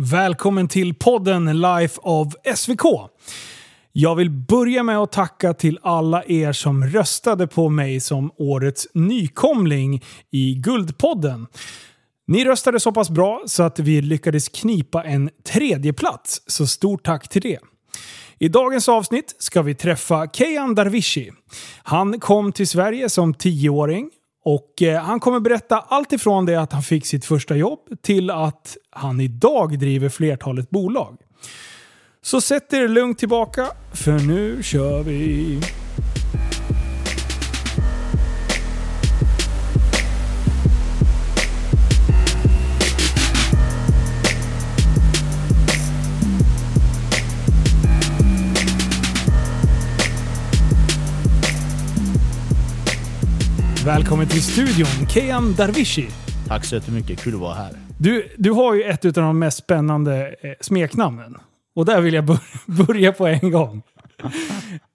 Välkommen till podden Life of SVK. Jag vill börja med att tacka till alla er som röstade på mig som årets nykomling i Guldpodden. Ni röstade så pass bra så att vi lyckades knipa en tredje plats. så stort tack till det. I dagens avsnitt ska vi träffa Keyan Darvishi. Han kom till Sverige som tioåring och eh, han kommer berätta allt ifrån det att han fick sitt första jobb till att han idag driver flertalet bolag. Så sätt er lugnt tillbaka, för nu kör vi! Välkommen till studion, Keyan Darvishi. Tack så jättemycket, kul att vara här. Du, du har ju ett av de mest spännande eh, smeknamnen. Och där vill jag bör börja på en gång.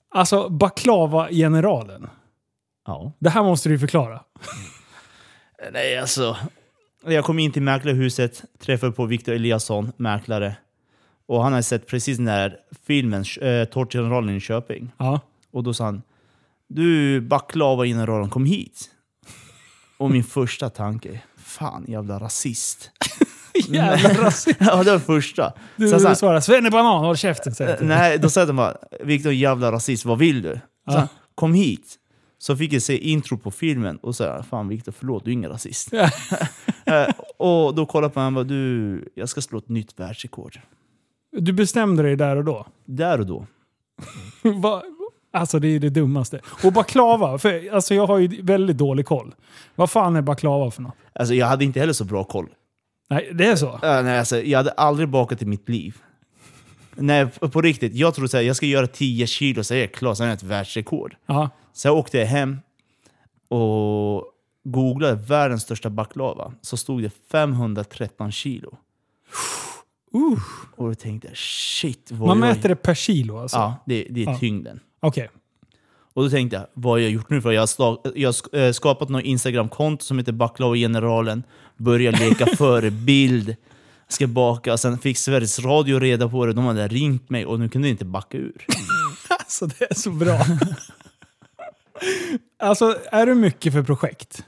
Alltså, Baklava-generalen. Ja. Det här måste du förklara. Nej, alltså. Jag kom in till mäklarhuset, träffade på Victor Eliasson, mäklare. Och han har sett precis den där filmen, äh, Tårtgeneralen i Köping. Ja. Och då sa han, du baklava-generalen, kom hit. Och min första tanke, fan jävla rasist. Jävla rasist. ja, det var första. Du, Så du han- svarar “Svennebanan, håll käften” säger du. Nej, då sa de bara Viktor jävla rasist, vad vill du? Så Ja. Kom hit! Så fick jag se intro på filmen och sa fan Viktor förlåt, du är ingen rasist. Eh, och då kollade på honom och bara du, jag ska slå ett nytt världsrekord. Du bestämde dig där och då. Där och då. Va? Alltså det är det dummaste. Och baklava, för alltså jag har ju väldigt dålig koll. Vad fan är baklava för något? Alltså jag hade inte heller så bra koll. Nej, det är så? Eh, nej, alltså, jag hade aldrig bakat i mitt liv. Nej, på riktigt. Jag trodde att jag ska göra 10 kilo så är jag klar, sen är jag ett världsrekord. Ja. Så jag åkte hem och googlade världens största baklava. Så stod det 513 kilo. Uh. Och då tänkte jag shit. Vad Man jag... mäter det per kilo alltså? Ja, det, det är Ja. tyngden. Okej. Och då tänkte jag, vad har jag gjort nu? För jag har, sta- jag har eh, skapat något Instagram-konto som heter Baklava-generalen. Börjar leka förebild. Ska baka. Sen fick Sveriges Radio reda på det. De hade ringt mig och nu kunde jag inte backa ur. Alltså det är så bra. alltså är du mycket för projekt?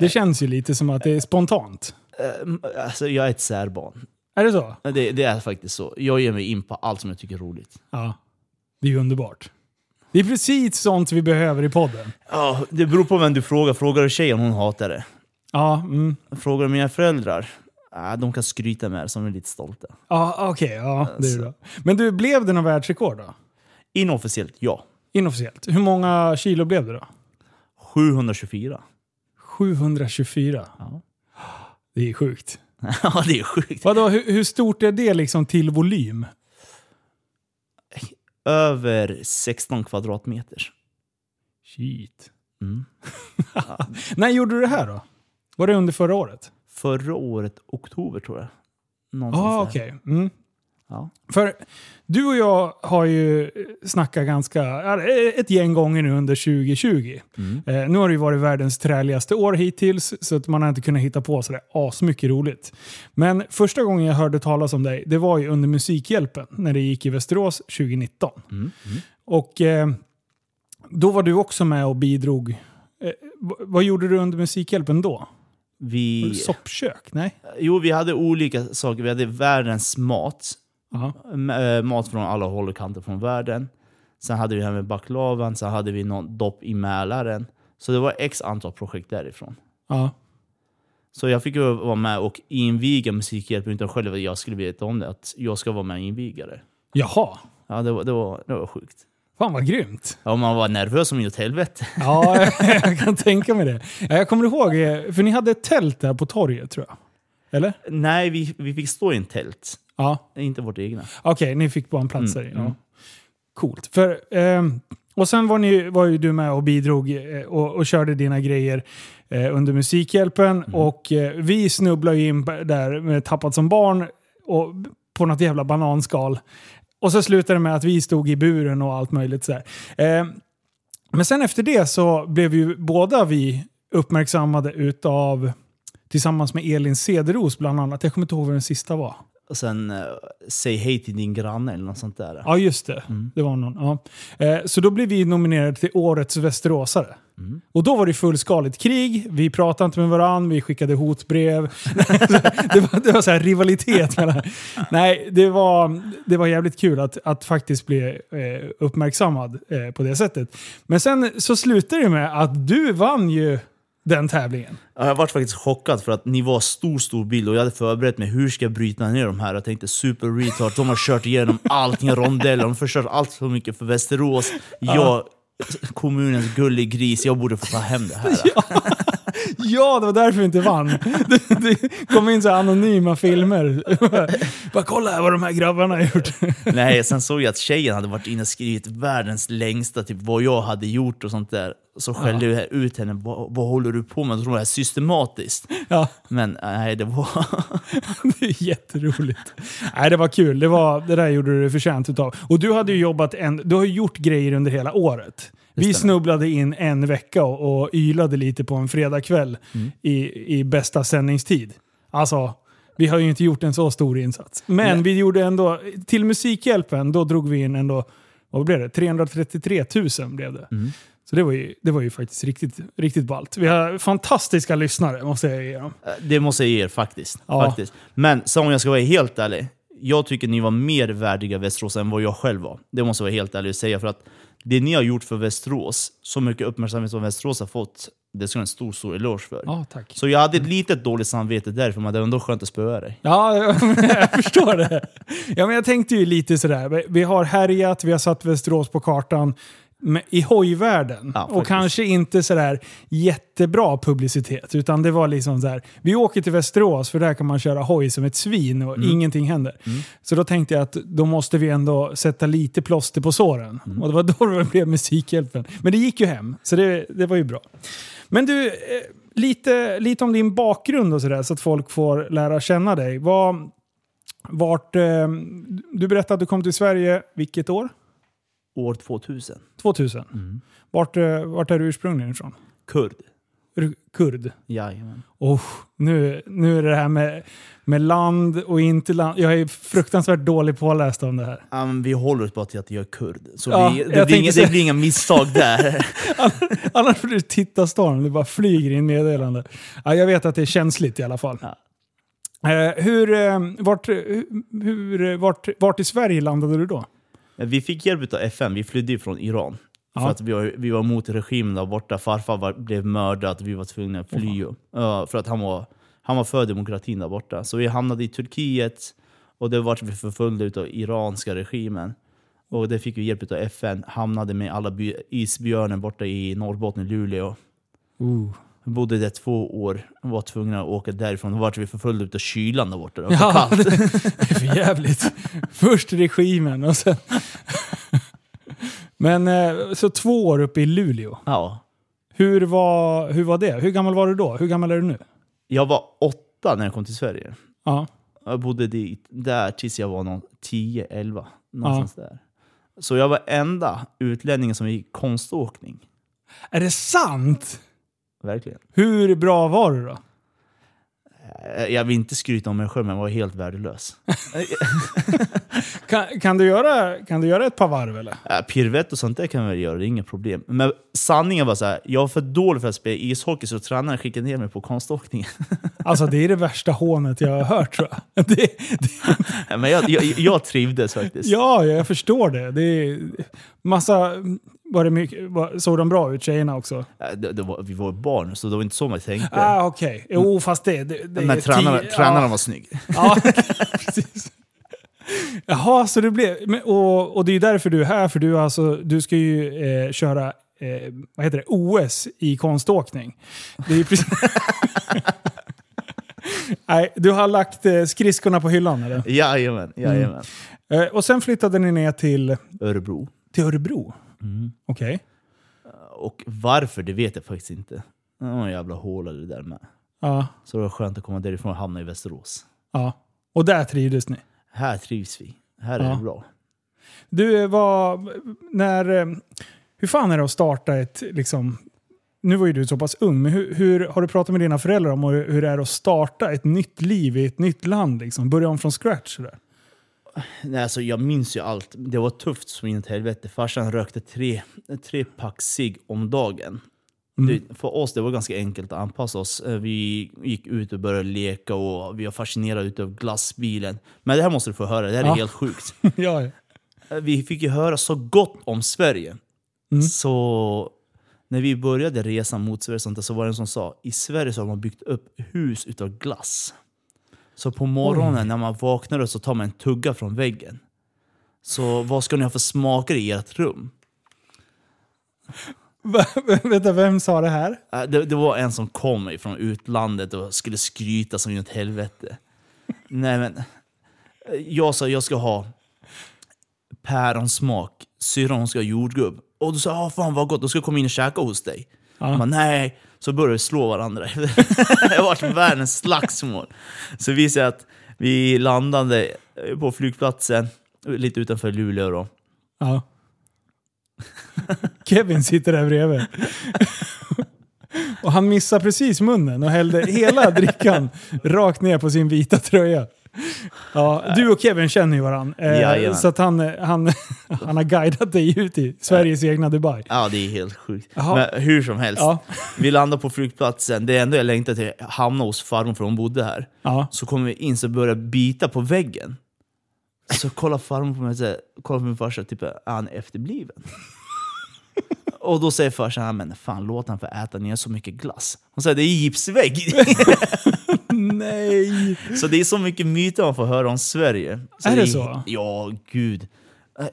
Det känns ju lite som att det är spontant. Eh, Alltså, jag är ett särbarn. Är det så? Det, det är faktiskt så. Jag ger mig in på allt som jag tycker är roligt. Ja. Det är ju underbart. Det är precis sånt vi behöver i podden. Ja, det beror på vem du frågar. Frågar du tjejen, hon hatar det. Ja, mm. Frågar du mina föräldrar, ah, de kan skryta med det, som är lite stolta. ja okej. ja, det är Alltså. bra. Men du, blev det någon världsrekord då? Inofficiellt, ja. Inofficiellt. Hur många kilo blev det då? 724. 724. Ja. Det är sjukt. ja, det är sjukt. Vadå, hur, hur stort är det liksom till volym? Över 16 kvadratmeter. Shit. Mm. När gjorde du det här då? Var det under förra året? Förra året, oktober tror jag. Ja, ah, okej. Mm. Ja. För du och jag har ju snackat ganska, ett gäng gånger nu under 2020. Mm. Eh, nu har det ju varit världens träligaste år hittills, så att man har inte kunnat hitta på sådär asmycket roligt. Men första gången jag hörde talas om dig, det var ju under Musikhjälpen, när det gick i Västerås 2019. Mm. Mm. Och eh, då var du också med och bidrog. Eh, vad gjorde du under Musikhjälpen då? Vi, Soppkök? Nej? jo, vi hade olika saker. Vi hade världens mat. Eh, mat från alla håll och kanter från världen. Sen hade vi det här med baklavan, sen hade vi någon dopp i Mälaren. Så det var x antal projekt därifrån. ja. Så jag fick vara med och inviga Musikhjälpen utan själv att jag skulle veta om det. Att jag ska vara med och inviga det. Jaha. Ja, det var, det var, det var sjukt. Fan vad grymt. Ja, man var nervös som inåt helvete. Ja, jag kan tänka mig det. Ja, Jag kommer ihåg, eh, för ni hade ett tält där på torget tror jag. Eller? Nej, vi, vi fick stå i en tält. Ja. Inte vårt egna. Okej, ni fick bara en plats där i. Mm, Ja. mm. Coolt. För, ehm, och sen var, ni, var ju du med och bidrog eh, och, och körde dina grejer eh, under Musikhjälpen. Mm. Och eh, vi snubblade ju in där med Tappat som barn och, på något jävla bananskal. Och så slutade det med att vi stod i buren och allt möjligt. Så här. Eh, men sen efter det så blev ju båda vi uppmärksammade utav, tillsammans med Elin Cederos bland annat. Jag kommer inte ihåg vad den sista var. Och sen eh, Säg hej till din granne eller något sånt där. Ja, just det. Det var någon. Ja. Eh, så då blev vi nominerade till Årets Västeråsare. Och då var det fullskaligt krig, vi pratade inte med varandra, vi skickade hotbrev. det var, det var så här rivalitet mellan... Nej, det var, det var jävligt kul att, att faktiskt bli eh, uppmärksammad eh, på det sättet. Men sen så slutade det med att du vann ju den tävlingen. Ja, Jag varit faktiskt chockad för att ni var stor, stor bild och jag hade förberett mig. Hur ska jag bryta ner de här? Jag tänkte super retard. De har kört igenom allting, rondeller, de har förstört allt så mycket för Västerås. Jag, kommunens gullig gris, jag borde få ta hem det här. Ja, det var därför vi inte vann. Det, det kom in så här anonyma filmer. Bara kolla här vad de här grabbarna har gjort. Nej, sen såg jag att tjejen hade varit inne och skrivit världens längsta, typ vad jag hade gjort och sånt där. Så skällde jag ut henne. Vad, vad håller du på med? Jag tror det är systematiskt. Ja, Men nej, det var... det är jätteroligt. Nej, det var kul. Det, var, det där gjorde du förtjänt utav. Och du hade ju jobbat en, du har ju gjort grejer under hela året. Vi snubblade in en vecka och, och ylade lite på en fredagkväll Mm. i, i bästa sändningstid. Alltså, vi har ju inte gjort en så stor insats. Men Nej. vi gjorde ändå, till Musikhjälpen, då drog vi in ändå, vad blev det? 333 000 blev det. Mm. Så det var ju, det var ju faktiskt riktigt, riktigt ballt. Vi har fantastiska lyssnare, måste jag ge dem. Det måste jag ge er faktiskt. Ja. faktiskt. Men så om jag ska vara helt ärlig. Jag tycker ni var mer värdiga Västerås än vad jag själv var. Det måste jag vara helt ärlig och säga. För att det ni har gjort för Västerås, så mycket uppmärksamhet som Västerås har fått, det ska en stor, stor eloge för. Ja, tack. Så jag hade ett litet dåligt samvete därför, men det var ändå skönt att spöa dig. Ja, jag förstår det. Ja, men jag tänkte ju lite sådär. Vi har härjat, vi har satt Västerås på kartan i hojvärlden. Ja, och kanske inte sådär jättebra publicitet. Utan det var liksom så här. vi åker till Västerås för där kan man köra hoj som ett svin och Mm. ingenting händer. Så då tänkte jag att då måste vi ändå sätta lite plåster på såren. Mm. Och det var då det blev Musikhjälpen. Men det gick ju hem, så det, det var ju bra. Men du, eh, lite, lite om din bakgrund och sådär så att folk får lära känna dig. Vad, vart, eh, du berättade att du kom till Sverige, vilket år? År 2000. 2000. Mm. Vart, eh, vart är du ursprungligen ifrån? Kurd. Är du kurd? Jajamän. Oh, nu, nu är det här med, med land och inte land. Jag är fruktansvärt dålig påläst om det här. Men vi håller oss bara till att jag är kurd. Så Ja, vi, jag det, blir inga, det blir inga misstag där. Annars får du titta storm. Det bara flyger in meddelande. Ja, jag vet att det är känsligt i alla fall. Ja. Eh, hur, eh, vart, hur, vart, vart i Sverige landade du då? Vi fick hjälp av FN, vi flydde från Iran. Ja. För att vi var, vi var mot regimen där borta. Farfar var, blev mördad, vi var tvungna att fly. Ja, för att han var, han var för demokratin där borta. Så vi hamnade i Turkiet och det vart vi förföljda av iranska regimen. Och det fick vi hjälp av FN, hamnade med alla isbjörnen borta i Norrbotten, Luleå. Uh. Vi bodde där två år och var tvungna att åka därifrån. Då vart vi förföljda av kylan där borta. Det var Ja, kallt. det, det är för jävligt. Först regimen och sen... Men eh, så två år uppe i Luleå. Ja. Hur var, hur var det? Hur gammal var du då? Hur gammal är du nu? Jag var åtta när jag kom till Sverige. Ja. Jag bodde dit, där tills jag var någon 10-11. Någonstans där. Så jag var enda utlänningen som gick konståkning. Är det sant? Verkligen. Hur bra var du då? Eh, Jag vill inte skryta om mig själv, men jag var helt värdelös. Kan, kan, du göra, kan du göra ett par varv eller? Äh, Piruett och sånt där kan jag väl göra, det är inga problem. Men sanningen var så här, jag var för dålig för att spela ishockey så tränaren skickade ner mig på konståkning. Alltså det är det värsta hånet jag har hört tror jag. Det, det, men jag, jag, jag trivdes faktiskt. ja, jag förstår det. Det är massa... Var det mycket, var, såg de bra ut tjejerna också? Äh, Det, det var, vi var barn, så det var inte så man tänkte. Ah, Okej, jo fast det... det, det men tränaren, tränaren ja. var snygg. Ja, precis. Jaha, så det blev... Och, och det är ju därför du är här, för du, alltså, du ska ju eh, köra eh, vad heter det? OS i konståkning. Det är precis... Nej, du har lagt eh, skridskorna på hyllan eller? Jajamän, jajamän. Eh, och sen flyttade ni ner till, Örebro. till Örebro. Mm. Okej. Och varför, det vet jag faktiskt inte. Det var en jävla håla det där med. Ja, Så det var skönt att komma därifrån och hamna i Västerås. ja. Och där trivdes ni. Här trivs vi. Här är Ja. det bra. Du, eh, var, när, eh, hur fan är det att starta ett, liksom, nu var ju du så pass ung, men hur, hur har du pratat med dina föräldrar om hur, hur det är att starta ett nytt liv i ett nytt land? Liksom? Börja om från scratch? Sådär. Nej, alltså, jag minns ju allt. Det var tufft som inåt helvete. Farsan rökte tre, tre pack cigg om dagen. Mm. Det, för oss det var ganska enkelt att anpassa oss. Eh, Vi gick ut och började leka och vi var fascinerade utav glassbilen. Men det här måste du få höra, det här är Ja. helt sjukt. ja. Eh, Vi fick ju höra så gott om Sverige. Mm. Så när vi började resan mot Sverige så var det en som sa i Sverige så har man byggt upp hus utav glass. Så på morgonen när man vaknar så tar man en tugga från väggen. Så vad ska ni ha för smaker i ert rum? Vänta, vem sa det här? Äh, Det, det var en som kom från utlandet och skulle skryta som ett helvete. Nej men, eh, jag sa jag ska ha päronsmak, syrran hon ska ha jordgubb. Och då sa ah, fan vad gott, då ska jag komma in och käka hos dig. Ja. Men, nej, så började vi slå varandra. det var världens slagsmål. Så visade jag att vi landade på flygplatsen, lite utanför Luleå då. Ja. Kevin sitter där bredvid. Och han missar precis munnen och hällde hela drickan rakt ner på sin vita tröja. Ja, du och Kevin känner ju varandra. Eh, så att han, han, han har guidat dig ut i Sveriges egna Dubai. Ja, det är helt sjukt. Men hur som helst. Ja. Vi landade på flygplatsen. Det enda jag längtade till att hamna hos farmor för hon bodde här. Ja. Så kom vi in så började bita på väggen. Så kollar farmor på mig och säger, kollar på min farsa typ, är han efterbliven? Och då säger farsan, "Ja, men fan låt han få äta ner så mycket glass. Hon säger, det är gipsvägg. Nej! så det är så mycket myter man får höra om Sverige. Är det är- så? Ja, gud.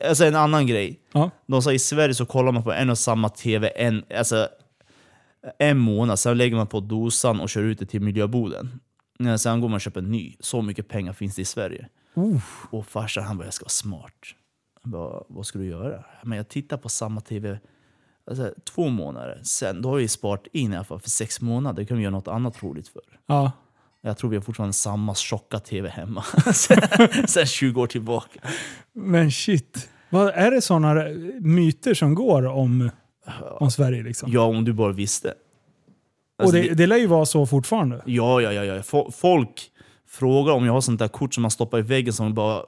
Alltså en annan grej. Ja. De sa i Sverige så kollar man på en och samma TV en, alltså, en månad, sen lägger man på dosan och kör ut det till miljöboden. Ja, Sen går man och köper en ny. Så mycket pengar finns det i Sverige. Uh. Och farsan han bara, jag ska vara smart. Jag bara, vad ska du göra? Men jag tittar på samma TV alltså, två månader sen. Då har vi sparat in i alla fall för sex månader. Det kan vi göra något annat roligt för. Ja. Jag tror vi har fortfarande samma tjocka TV hemma. sen, sen 20 år tillbaka. Men shit. Vad är det sådana myter som går om, om Sverige? Liksom? Ja, om du bara visste. och Alltså, det, det lär ju vara så fortfarande. Ja, ja, ja. ja. Fo- Folk frågar om jag har sånt där kort som man stoppar i väggen som bara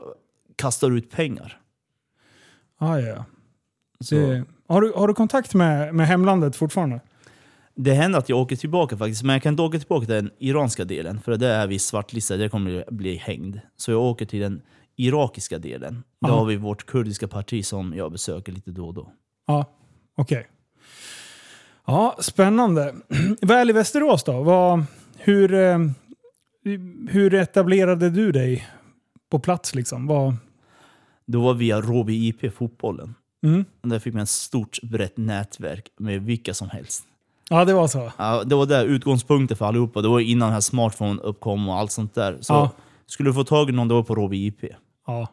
kastar ut pengar. Ah, ja. Det, har, du, har du kontakt med, med hemlandet fortfarande? det händer att jag åker tillbaka faktiskt, men jag kan inte åka tillbaka till den iranska delen, för där är vi svartlistade, där kommer jag bli hängd. Så jag åker till den irakiska delen. Där Aha. har vi vårt kurdiska parti som jag besöker lite då och då. Ja, okej. Ja, spännande. Väl i Västerås då? Vad, hur, eh, hur etablerade du dig på plats? Liksom? Vad, Då var via Råby IP, fotbollen. Mm. Där fick man ett stort brett nätverk med vilka som helst. Ja, det var så. Ja, det var där utgångspunkten för allihopa. Det var innan den här smartphone uppkom och allt sånt där. Så Ja. skulle du få tag i någon, det var på Råby IP. Ja.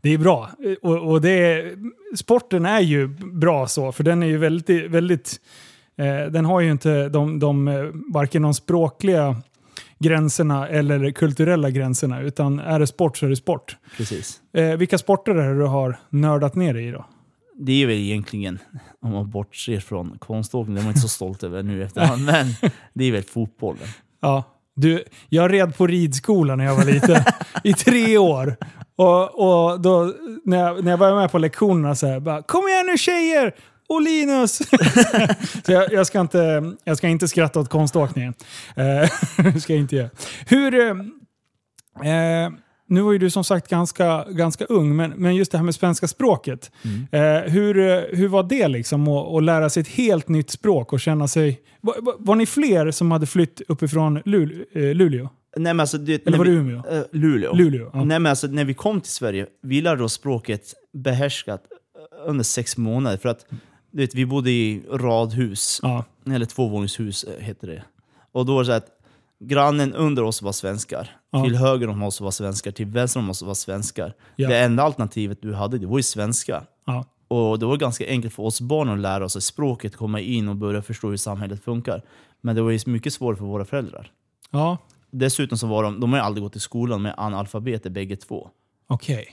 Det är bra. Och, och det är, sporten är ju bra så, för den är ju väldigt... väldigt eh, den har ju inte de, de, eh, varken de språkliga gränserna eller kulturella gränserna, utan är det sport så är det sport. Precis. Eh, vilka sporter är det du har nördat ner dig i då? Det är väl egentligen, om man bortser från konståkning, det är man inte så stolt över nu efterhand, men det är väl fotbollen. Ja. Du, jag red på ridskola när jag var liten, i tre år. Och, och då, när, jag, när jag var med på lektionerna så här, bara, Kom igen nu tjejer! Och Linus! så jag, jag, ska inte, jag ska inte skratta åt konståkningen. Eh, ska jag inte göra. Hur... Eh, eh, nu var ju du som sagt ganska, ganska ung, men, men just det här med svenska språket. Eh, hur, eh, hur var det liksom att, att lära sig ett helt nytt språk och känna sig... Var, var, ni fler som hade flytt uppifrån eh, Luleå? Nej, men alltså, det, Eller var det vi- Umeå? eh, Luleå. Luleå, ja. Nej, men alltså, när vi kom till Sverige, vi lärde oss språket behärskat eh, under sex månader. För att du vet, vi bodde i radhus, Ja. eller tvåvåningshus eh, heter det. Och då var det så att grannen under oss var svenskar. Ja. Till höger om oss var svenskar, till vänster om oss var svenskar. Ja. Det enda alternativet du hade, det var ju svenska. Ja. Och det var ganska enkelt för oss barn att lära oss språket, komma in och börja förstå hur samhället funkar. Men det var ju mycket svårare för våra föräldrar. Ja, Dessutom så var de, de har ju aldrig gått i skolan med analfabeter bägge två. okej.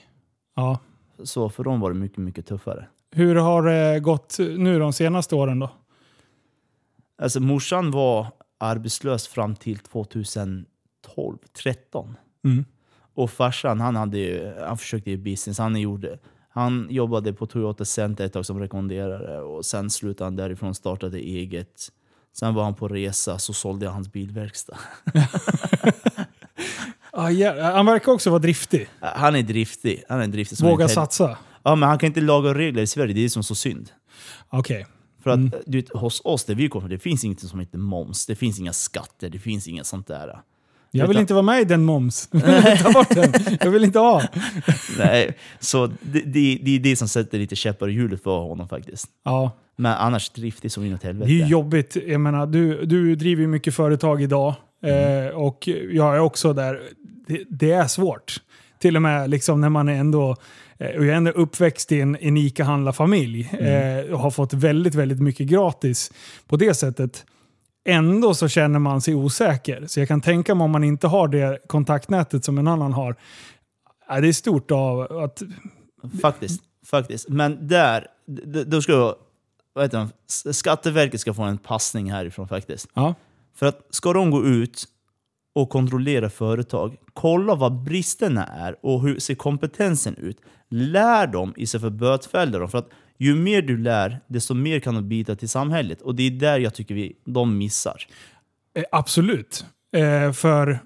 Ja. Så för dem var det mycket, mycket tuffare. Hur har det gått nu de senaste åren då? Alltså morsan var arbetslös fram till 2012, 13. Mm. Och farsan, han, hade ju, han försökte ju business. Han, gjorde, han jobbade på Toyota Center ett tag som rekommenderare och sen slutade han därifrån och startade eget. Sen var han på resa, så sålde jag hans bilverkstad. Ah, ja, han verkar också vara driftig. Han är driftig. Han är driftig Våga satsa. Ja, men han kan inte laga regler i Sverige, det är det som är så synd. Okej. För att Mm. du vet, hos oss där vi kommer det finns inget som heter moms, det finns inga skatter, det finns inget sånt där. Jag vill Utan- inte vara med i den moms. Ta bort den. Jag vill inte ha. Nej, så det, det, det är det som sätter lite käppar i hjulet för honom faktiskt. Ja, Men annars driftig som inåt det helvete. är ju jobbigt. Jag menar, du, du driver ju mycket företag idag. Mm. Eh, och jag är också där. Det, det är svårt. Till och med liksom när man är ändå, eh, och jag är ändå uppväxt i en, en ICA-handlarfamilj Mm. eh, och har fått väldigt, väldigt mycket gratis på det sättet. Ändå så känner man sig osäker. Så jag kan tänka mig om man inte har det kontaktnätet som en annan har. Det är stort av att... Faktiskt. faktiskt. Men där, då ska jag, vad heter det, Skatteverket ska få en passning härifrån faktiskt. Ja, För att ska de gå ut och kontrollera företag, kolla vad bristerna är och hur ser kompetensen ut. Lär dem istället för att bötfälla dem. För att ju mer du lär, desto mer kan de bidra till samhället. Och det är där jag tycker vi, de missar. Eh, absolut. Eh, för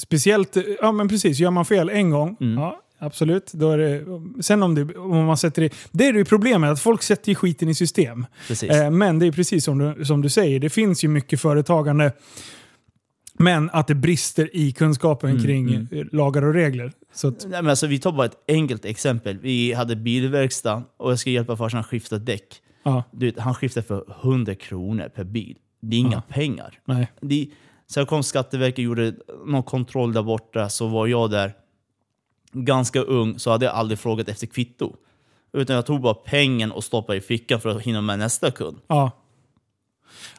speciellt, eh, ja men precis, gör man fel en gång, Mm. ja absolut. Då är det, sen om, det, om man sätter det, det är det ju problemet, att folk sätter skiten i system. Eh, men det är precis som du, som du säger, det finns ju mycket företagande, men att det brister i kunskapen Mm, kring mm. lagar och regler. Så att, Nej, men alltså, vi tar bara ett enkelt exempel. Vi hade bilverkstad och jag ska hjälpa farsan att skifta däck. Du vet, han skiftade för 100 kronor per bil. Det är inga Ja. pengar. nej. Det, sen kom Skatteverket och gjorde någon kontroll där borta, så var jag där ganska ung, så hade jag aldrig frågat efter kvitto. Utan jag tog bara pengen och stoppade i fickan för att hinna med nästa kund. Ja.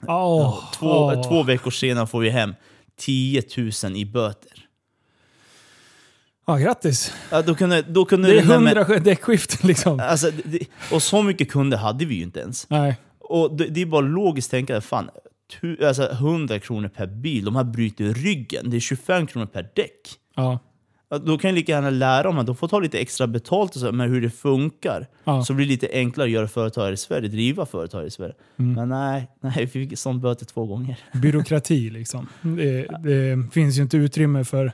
Åh, Två, åh. två veckor senare får vi hem 10 000 i böter. Ja, grattis. Ja, då kunde, då kunde Det är hundra däckskiften liksom. Alltså, det, och så mycket kunder hade vi ju inte ens. Nej. Och det, det är bara logiskt tänkande, fan, tu, alltså 100 kronor per bil, de här bryter ryggen. Det är 25 kronor per däck. Ja. Ja, Då kan jag lika gärna lära dem att de får ta lite extra betalt och så, med hur det funkar. Ja. Så blir det lite enklare att göra företag i Sverige, driva företag i Sverige. Mm. Men nej, nej, vi fick sån böter två gånger. byråkrati. Liksom. Det, det finns ju inte utrymme för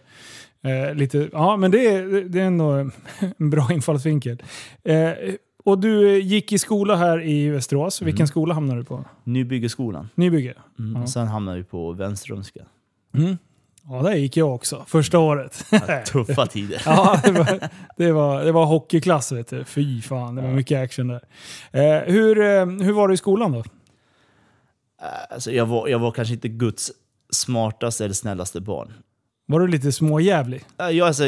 eh, lite... Ja, men det är, det är ändå en bra infallsvinkel. Eh, och du gick i skola här i Västerås. Vilken Mm. skola hamnade du på? Nybyggeskolan. Nybygge? Mm. Ja. Sen hamnade vi på Vänsterrumska. Mm. Ja, där gick jag också. Första året. Ja, tuffa tider. ja, det var, det, var, det var hockeyklass vet du. Fy fan, det var mycket action där. Eh, hur, eh, hur var du i skolan då? Alltså, jag, var, jag var kanske inte Guds smartaste eller snällaste barn. Var du lite småjävlig? Äh, Jag, alltså,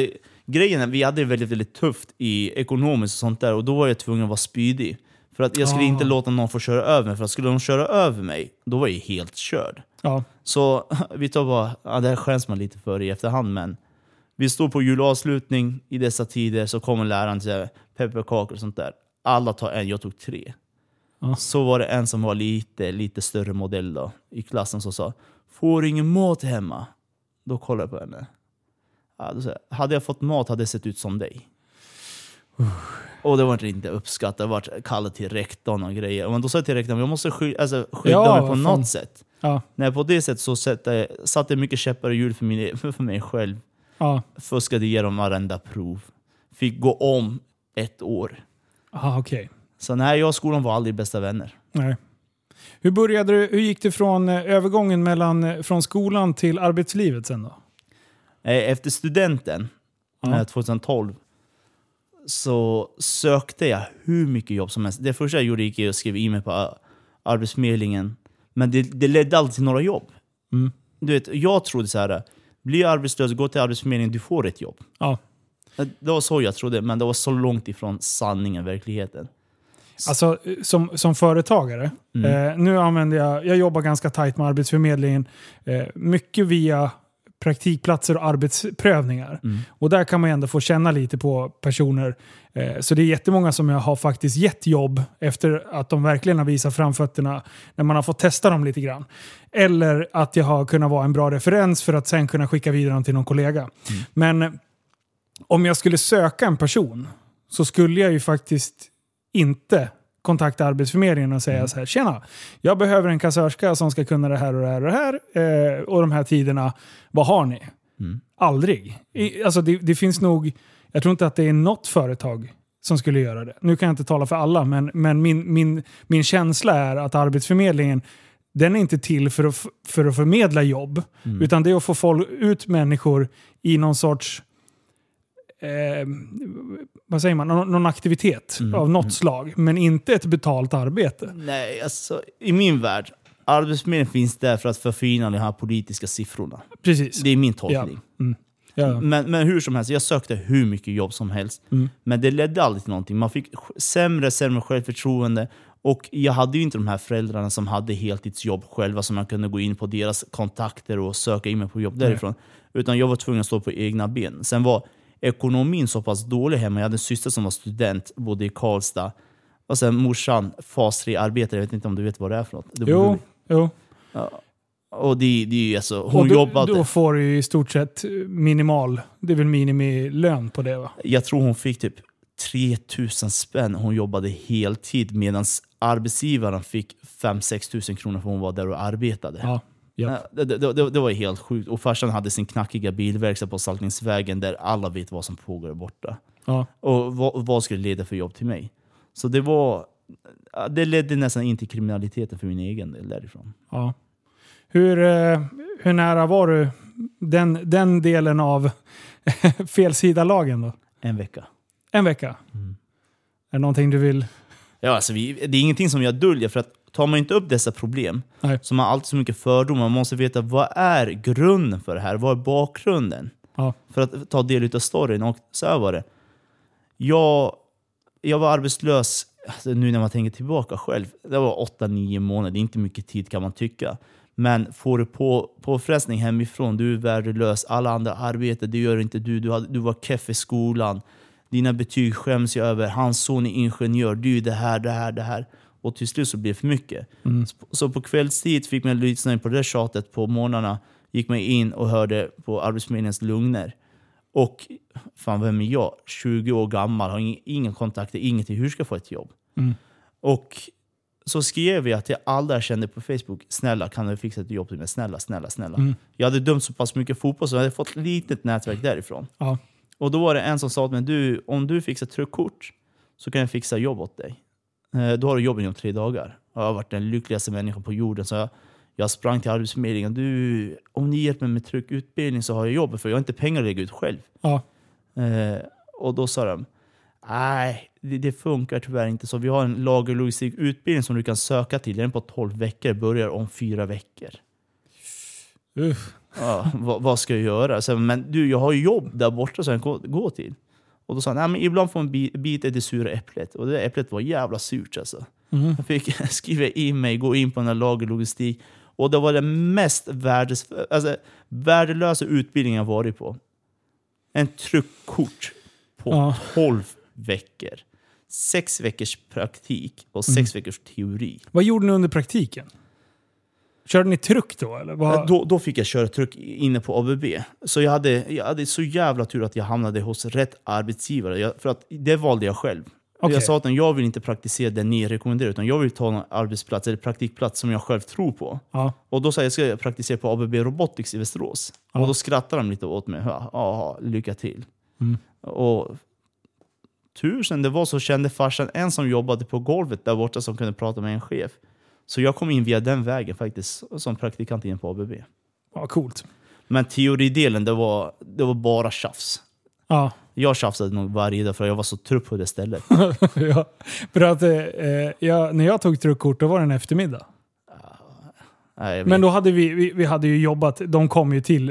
grejen är, vi hade det väldigt, väldigt tufft i ekonomiskt och sånt där och då var jag tvungen att vara spydig. För att jag skulle Ah. inte låta någon få köra över mig, för att skulle de köra över mig, då var jag helt körd. Ja. Så vi tar bara, ja, det här skäms man lite för i efterhand, men vi står på julavslutning i dessa tider, så kommer läraren till pepparkakor och sånt där. Alla tar en, jag tog tre. Ja. Så var det en som var lite, lite större modell då, i klassen som sa Får du ingen mat hemma? Då kollade jag på henne. Ja, då sa jag, hade jag fått mat hade jag sett ut som dig. Och det var inte uppskattat. Jag var kallad till rektorn och grejer. Men då sa jag till rektorn jag måste sky alltså, skydda Ja, mig på något sätt. Ja. Nej, på det sättet så satte satte jag mycket käppar i hjul för, min, för mig själv. Ja. Fuskade igenom varenda prov. Fick gå om ett år. Aha, okej. Så nej, jag och skolan var aldrig bästa vänner. Nej. Hur, började du, hur gick det från eh, övergången mellan, eh, från skolan till arbetslivet sen då? Eh, Efter studenten, Ja. eh, 2012, så sökte jag hur mycket jobb som helst. Det första jag gjorde gick och skrev in mig på Arbetsförmedlingen. Men det, det ledde aldrig till några jobb. Mm. Du vet, jag trodde så här, bli arbetslös, gå till Arbetsförmedlingen, du får ett jobb. Ja. Det var så jag trodde, men det var så långt ifrån sanningen, verkligheten. Alltså som, som företagare, Mm. eh, nu använder jag, jag jobbar ganska tajt med Arbetsförmedlingen. Eh, mycket via praktikplatser och arbetsprövningar. Och där kan man ändå få känna lite på personer. Eh, Så det är jättemånga som jag har faktiskt gett jobb efter att de verkligen har visat framfötterna när man har fått testa dem lite grann. Eller att jag har kunnat vara en bra referens för att sen kunna skicka vidare dem till någon kollega. Men eh, om jag skulle söka en person så skulle jag ju faktiskt inte kontakta Arbetsförmedlingen och säga så här, tjena, jag behöver en kassörska som ska kunna det här och det här och det här eh, och de här tiderna. Vad har ni? Aldrig. I, alltså det, det finns nog, jag tror inte att det är något företag som skulle göra det. Nu kan jag inte tala för alla, men, men min, min, min känsla är att Arbetsförmedlingen den är inte till för att, för att förmedla jobb, utan det är att få folk, ut människor i någon sorts eh, vad säger man, någon, någon aktivitet av något slag, men inte ett betalt arbete. Nej, alltså i min värld, Arbetsförmedlingen finns där för att förfina de här politiska siffrorna. Precis. Det är min ja. tolkning. Mm. Ja. Men, men hur som helst, jag sökte hur mycket jobb som helst. Mm. Men det ledde aldrig till någonting. Man fick sämre sämre självförtroende. Och jag hade ju inte de här föräldrarna som hade heltidsjobb själva, som jag kunde gå in på deras kontakter och söka in mig på jobb därifrån. Utan jag var tvungen att stå på egna ben. Sen var ekonomin så pass dålig hemma. Jag hade en syster som var student, bodde i Karlstad. Och sen morsan, fas 3-arbetare. Jag vet inte om du vet vad det är för något? Det Jo, jo. Och det, det är ju alltså, Och hon då, jobbade. Då får du ju i stort sett minimal, det är väl minimilön på det va? Jag tror hon fick typ 3000 spänn. Hon jobbade heltid medan arbetsgivaren fick 5-6 tusen kronor för hon var där och arbetade. Ja. Ja, Det, det, det, det var helt sjukt. Och farsan hade sin knackiga bilverkstad på Saltningsvägen där alla vet vad som pågår borta. ja. Och vad, vad skulle leda för jobb till mig? Så det var... Det ledde nästan in till kriminaliteten för min egen del därifrån. ja. Hur, eh, hur nära var du den, den delen av felsidalagen då? En vecka. En vecka? Mm. Är det någonting du vill... Ja, alltså vi, det är ingenting som jag döljer, för att tar man inte upp dessa problem Nej. så har man alltid så mycket fördomar. Man måste veta vad är grunden för det här? Vad är bakgrunden? Ja. För att ta del av storyn. Och så här var det. Jag, jag var arbetslös, alltså nu när man tänker tillbaka själv, det var 8-9 månader. Det är inte mycket tid kan man tycka. Men får du på, påfrestning hemifrån, du är värdelös, alla andra arbetar, det gör inte du. Du, hade, du var keff i skolan, dina betyg skäms jag över, hans son är ingenjör, du är det här, det här, det här. Och till slut så blir det för mycket. Så, så på kvällstid fick man lyssna på det tjatet på morgnarna, gick man in och hörde på Arbetsförmedlingens lugner. Och fan, vem är jag? 20 år gammal, har ingen, ingen kontakter, ingenting. Hur ska jag få ett jobb? Mm. Och så skrev jag till alla jag kände på Facebook. Snälla, kan du fixa ett jobb till mig? Snälla, snälla, snälla. Mm. Jag hade dömt så pass mycket fotboll så jag hade fått ett litet nätverk därifrån. Ja. Och då var det en som sa till mig, du, om du fixar truckkort så kan jag fixa jobb åt dig. Eh, Då har du jobb inom tre dagar. Jag har varit den lyckligaste människan på jorden. Så jag, jag sprang till Arbetsförmedlingen. Du, om ni hjälper mig med truckutbildning så har jag jobb, för jag har inte pengar att lägga ut själv. Ja. Eh, och då sa de, nej, det, det funkar tyvärr inte så. Vi har en lagerlogistikutbildning som du kan söka till. Den är på 12 veckor, börjar om fyra veckor. Uff. Ja, vad, vad ska jag göra? Så, men du, jag har jobb där borta som jag kan gå, till. Och då sa han, nej men ibland får man bi- bita i det sura äpplet. Och det där äpplet var jävla surt alltså. Mm. Jag fick skriva in mig, gå in på den här lagerlogistik. Och det var den mest värdes, alltså, värdelösa utbildningen jag varit på. En truckkort på Ja. 12 veckor. Sex veckors praktik och sex veckors teori. Vad gjorde ni under praktiken? Körde ni truck då eller? Vad? Då, då fick jag köra truck inne på ABB. Så jag hade, jag hade så jävla tur att jag hamnade hos rätt arbetsgivare. Jag, för att det valde jag själv. Okej. Jag sa att jag vill inte praktisera det ni rekommenderar, utan jag vill ta en arbetsplats eller praktikplats som jag själv tror på. Ja. Och då sa jag att jag ska praktisera på ABB Robotics i Västerås. Ja. Och då skrattade de lite åt mig. Ja, ja, lycka till. Mm. Och tur sen det var så kände farsan en som jobbade på golvet där borta som kunde prata med en chef. Så jag kom in via den vägen faktiskt, som praktikant in på ABB. ja, coolt. Men teoridelen, det var, det var bara tjafs. Ja. Jag tjafsade nog varje dag för jag var så trött på det stället. ja. För att eh, jag, när jag tog truckkort då var det en eftermiddag. Nej, Men då hade vi, vi, vi hade ju jobbat, de kom ju till,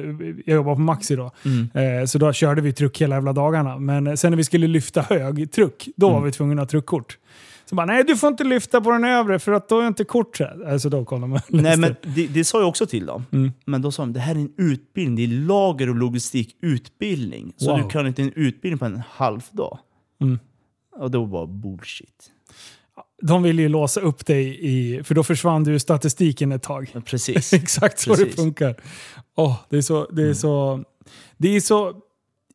jag jobbar på Maxi då. Mm. Eh, så då körde vi truck hela jävla dagarna. Men sen när vi skulle lyfta hög truck, då Mm. var vi tvungna att ha truckkort. Så bara, nej du får inte lyfta på den övre för att då är inte kortet. Alltså då kollar man. Nej, men det, det sa jag också till dem. Mm. Men då sa de det här är en utbildning, det är lager och logistik utbildning. Så Wow. du kan inte en utbildning på en halv dag. Mm. Och det var bara bullshit. De vill ju låsa upp dig i, för då försvann du ur statistiken ett tag. Men Precis. Exakt så det Precis. funkar. Åh, det är så... Det är så... Det är så...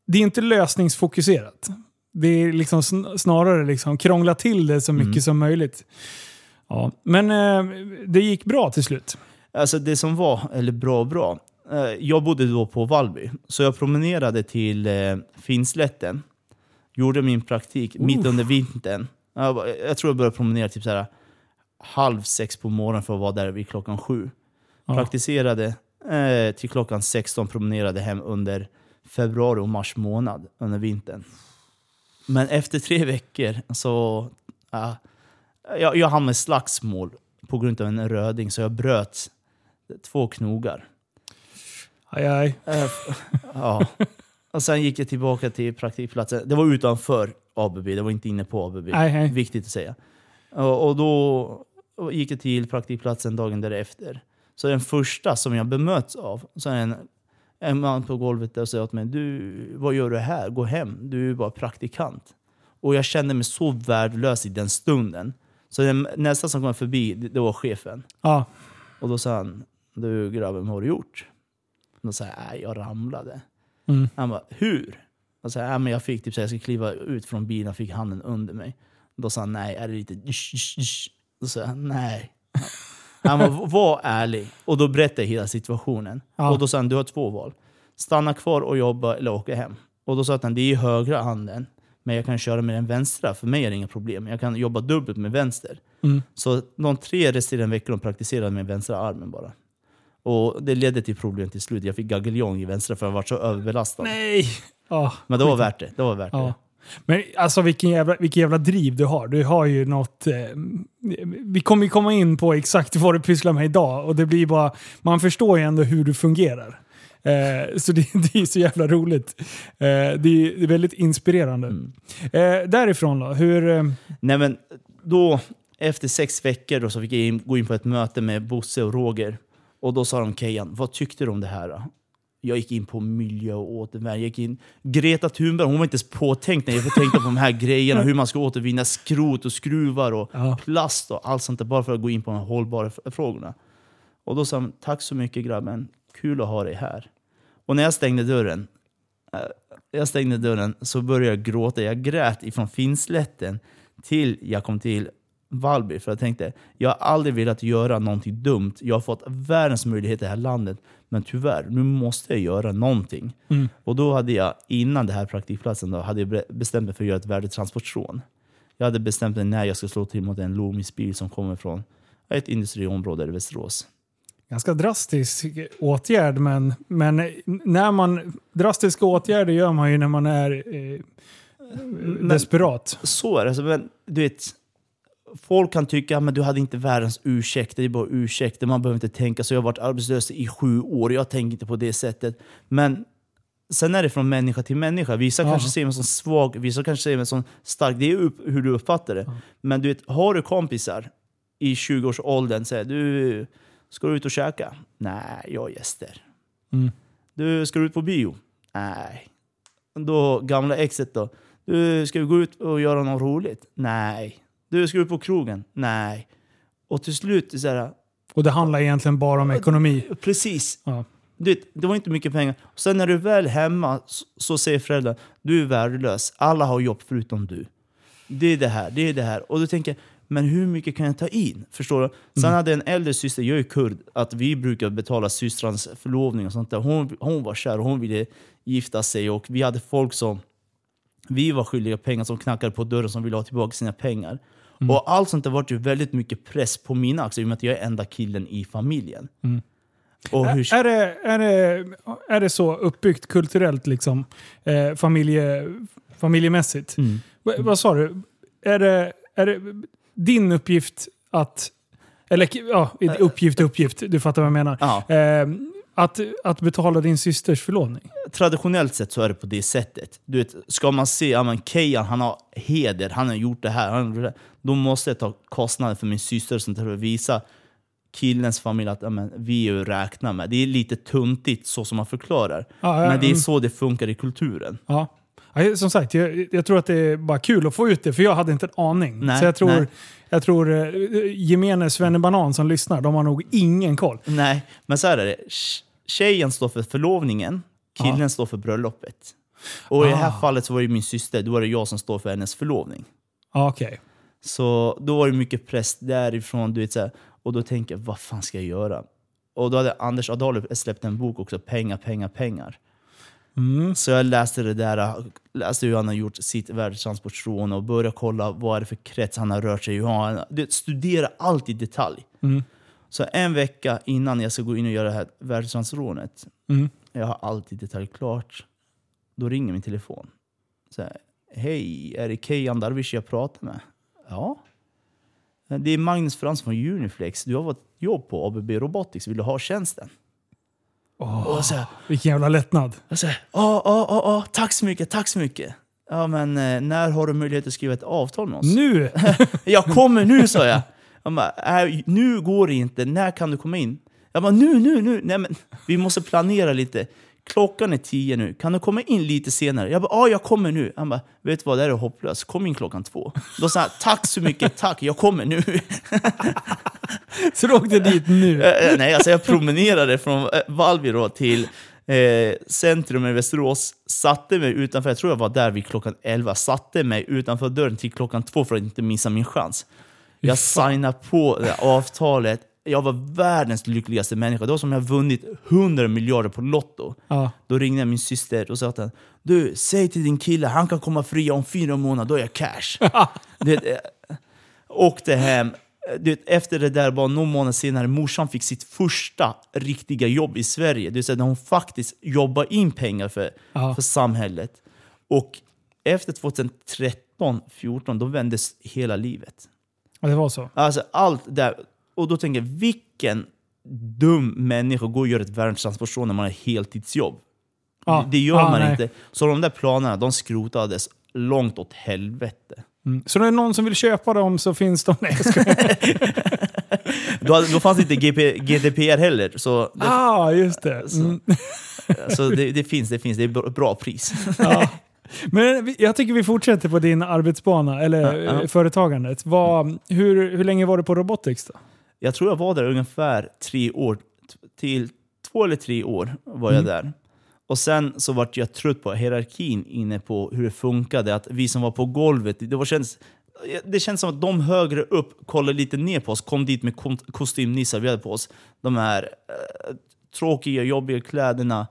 Det är inte lösningsfokuserat. Det är liksom sn- snarare liksom krångla till det så mycket Mm. som möjligt. Ja. Men eh, det gick bra till slut. Alltså det som var, eller bra och bra. eh, Jag bodde då på Vallby, så jag promenerade till eh, Finnslätten. Gjorde min praktik mitt under vintern. Jag, var- jag tror jag började promenera typ så här, halv sex på morgonen för att vara där vid klockan sju. Ja. Praktiserade eh, till klockan 16, promenerade hem under februari och mars månad under vintern. Men efter tre veckor så... ja, jag, jag hamnade i slagsmål på grund av en röding, så jag bröt två knogar. Aj, aj. Eh, ja. Och sen gick jag tillbaka till praktikplatsen. Det var utanför ABB, det var inte inne på ABB. Nej, nej. Viktigt att säga. Och, och då gick jag till praktikplatsen dagen därefter. Så den första som jag bemöts av, så är en, en man på golvet där och säger åt mig du, vad gör du här? Gå hem, du är bara praktikant. Och jag kände mig så värdelös i den stunden. Så den, nästa som kom förbi, det, det var chefen. Ja. Och då sa han, du grabben, vad har du gjort? Då sa jag, jag ramlade. Mm. Han bara, hur? Och så här, ja, men jag fick typ så här, jag skulle kliva ut från bilen och fick handen under mig. Då sa han, nej, är det lite... Ish, ish, ish? Då sa jag, nej. Han bara, var ärlig. Och då berättade jag hela situationen. Ja. Och då sa han, du har två val. Stanna kvar och jobba eller åka hem. Och då sa han, det är i högra handen. Men jag kan köra med den vänstra, för mig är det inga problem. Jag kan jobba dubbelt med vänster. Mm. Så de tre resterande veckorna praktiserade med vänstra armen bara. Och det ledde till problem till slut. Jag fick gageljong i vänstra för jag var så överbelastad. Nej! Ja. Men det var värt det. Det var värt Ja. det. Men alltså vilken jävla, vilken jävla driv du har. Du har ju något... Eh, vi kommer ju komma in på exakt vad du pysslar med idag och det blir bara... Man förstår ju ändå hur du fungerar. Eh, så det, det är så jävla roligt. Eh, det, är, det är väldigt inspirerande. Eh, därifrån då? Hur... Eh, Nej men då, efter sex veckor då, så fick jag in, gå in på ett möte med Bosse och Roger. Och då sa de Kejan, vad tyckte du om det här? då?" Jag gick in på miljö och återvinning. Jag gick in, Greta Thunberg hon var inte ens påtänkt när jag tänkte på de här grejerna. Hur man ska återvinna skrot och skruvar och Ja. plast och allt sånt där. Bara för att gå in på de hållbara frågorna. Och då sa de, tack så mycket grabben. Kul att ha dig här. Och när jag stängde dörren, eh, jag stängde dörren så började jag gråta. Jag grät ifrån Finnslätten till jag kom till Vallby. För jag tänkte, jag har aldrig velat göra någonting dumt. Jag har fått världens möjlighet i det här landet. Men tyvärr, nu måste jag göra någonting. Mm. Och då hade jag, innan det här praktikplatsen, då, hade jag be- bestämt mig för att göra ett värdetransportrån. Jag hade bestämt mig när jag ska slå till mot en Loomis-bil som kommer från ett industriområde i Västerås. ganska drastisk åtgärd, men, men när man... Drastiska åtgärder gör man ju när man är eh, desperat. Så är det. Alltså, men, du vet, folk kan tycka att du hade inte världens ursäkt, det är bara ursäkter, man behöver inte tänka så. Jag har varit arbetslös i sju år, jag tänker inte på det sättet. Men sen är det från människa till människa. Vissa Ja. kanske ser mig som svag, vissa kanske ser mig som stark. Det är upp, hur du uppfattar det. Men du vet, har du kompisar i 20-årsåldern säger du Ska du ut och käka? Nej, jag har gäster. Mm. Du, ska du ut på bio? Nej. Då gamla exet då? Du, ska vi gå ut och göra något roligt? Nej. Du, ska du på krogen? Nej. Och till slut så här, Och det handlar egentligen bara om ekonomi. precis. Ja. Du vet, det var inte mycket pengar. Och sen när du är väl hemma så, så säger föräldrar du är värdelös. Alla har jobb förutom du. Det är det här, det är det här. Och du tänker, men hur mycket kan jag ta in? Förstår du? Sen hade en äldre syster, jag är kurd, att vi brukar betala systrans förlovning och sånt där. Hon, hon var kär och hon ville gifta sig och vi hade folk som vi var skyldiga pengar som knackade på dörren som ville ha tillbaka sina pengar. Och allt sånt där var ju väldigt mycket press på mina axlar i och med att jag är enda killen i familjen. Och hur, Är, det, är, det, är det så uppbyggt kulturellt, liksom, eh, familje, familjemässigt? Mm. Va- vad sa du? Är det, är det din uppgift att... Eller ja, uppgift uppgift, du fattar vad jag menar. Eh, Att, att betala din systers förlovning? Traditionellt sett så är det på det sättet. Du vet, ska man se, ja men Kejan han har heder, han har gjort det här, han har gjort det. Då måste jag ta kostnaden för min syster som för att visa killens familj att ja, men, vi är att räkna med. Det är lite tuntigt så som man förklarar. Ja, ja, men det är mm. så det funkar i kulturen. Ja. Ja, Som sagt, jag, jag tror att det är bara kul att få ut det, för jag hade inte en aning. Nej, så jag tror, nej. jag tror eh, gemene svennebanan som lyssnar, de har nog ingen koll. Nej, men så här är det. Tj- Tjejen står för förlovningen, killen står för bröllopet. Och i det här Ah. fallet så var det min syster, då var det jag som står för hennes förlovning. Ja, Okej. Så då var det mycket press därifrån. Du vet, så här, och då tänker jag, vad fan ska jag göra? Och då hade Anders Adolf släppt en bok också, Pengar, pengar, pengar. Mm. Så jag läste det där, läste hur han har gjort sitt värdetransportrån och började kolla vad är det för krets han har rört sig i. Studera allt i detalj. Mm. Så en vecka innan jag ska gå in och göra det här värdetransportrånet, Mm. jag har allt i detalj klart. Då ringer min telefon. Så här, Hej, är det Kejan Darwish jag pratar med? Ja. Det är Magnus Fransson från Uniflex. Du har fått jobb på ABB Robotics. Vill du ha tjänsten? Åh, Och så här, vilken jävla lättnad. jag säger, ja, ja, ja, ja, tack så mycket, tack så mycket. Ja, men eh, när har du möjlighet att skriva ett avtal med oss? Nu! Jag kommer nu, sa jag. Han bara, äh, nu går det inte, när kan du komma in? Jag bara, nu, nu, nu. Nej, men vi måste planera lite. Klockan är tio nu, kan du komma in lite senare? Jag bara, ja, jag kommer nu. Han bara, vet du vad, det här är hopplöst. Kom in klockan två. Då sa han, tack så mycket, tack, jag kommer nu. Så du åkte dit nu. Eh, eh, Nej, alltså jag promenerade från eh, Valby till eh, centrum i Västerås, satte mig utanför, jag tror jag var där vid klockan 11, satte mig utanför dörren till klockan två för att inte missa min chans. Jag signade på det avtalet, jag var världens lyckligaste människa. Det var som om jag vunnit 100 miljarder på Lotto. Ja. Då ringde jag min syster och sa att han, du, säg till din kille, han kan komma fri om fyra månader, då är jag cash. det, eh, åkte hem. Du vet, efter det där, bara någon månad senare, morsan fick sitt första riktiga jobb i Sverige. Det vill säga hon faktiskt jobbar in pengar för, Ja. för samhället. Och efter 2013, 14 då vändes hela livet. Ja, det var så. Alltså allt där. Och då tänker jag, vilken dum människa går och gör ett världstransportrån när man har heltidsjobb? Ja. Det, gör Ja, man nej. inte. Så de där planerna, de skrotades långt åt helvete. Mm. Så när det är någon som vill köpa dem så finns de... Nej. Då, då fanns inte GP, GDPR heller. Så, det, Ah, just det. så, Mm. så det, det finns, det finns. Det är bra, pris. Ja. Men jag tycker vi fortsätter på din arbetsbana, eller Ja, ja. eh, företagandet. Vad, hur, hur länge var du på Robotics då? Jag tror jag var där ungefär tre år, till två eller tre år var jag där. Och sen så vart jag trött på hierarkin inne på hur det funkade. Att vi som var på golvet, det, var, känns, det känns som att de högre upp kollade lite ner på oss, kom dit med kostymnissar vi hade på oss. De här eh, tråkiga, jobbiga kläderna.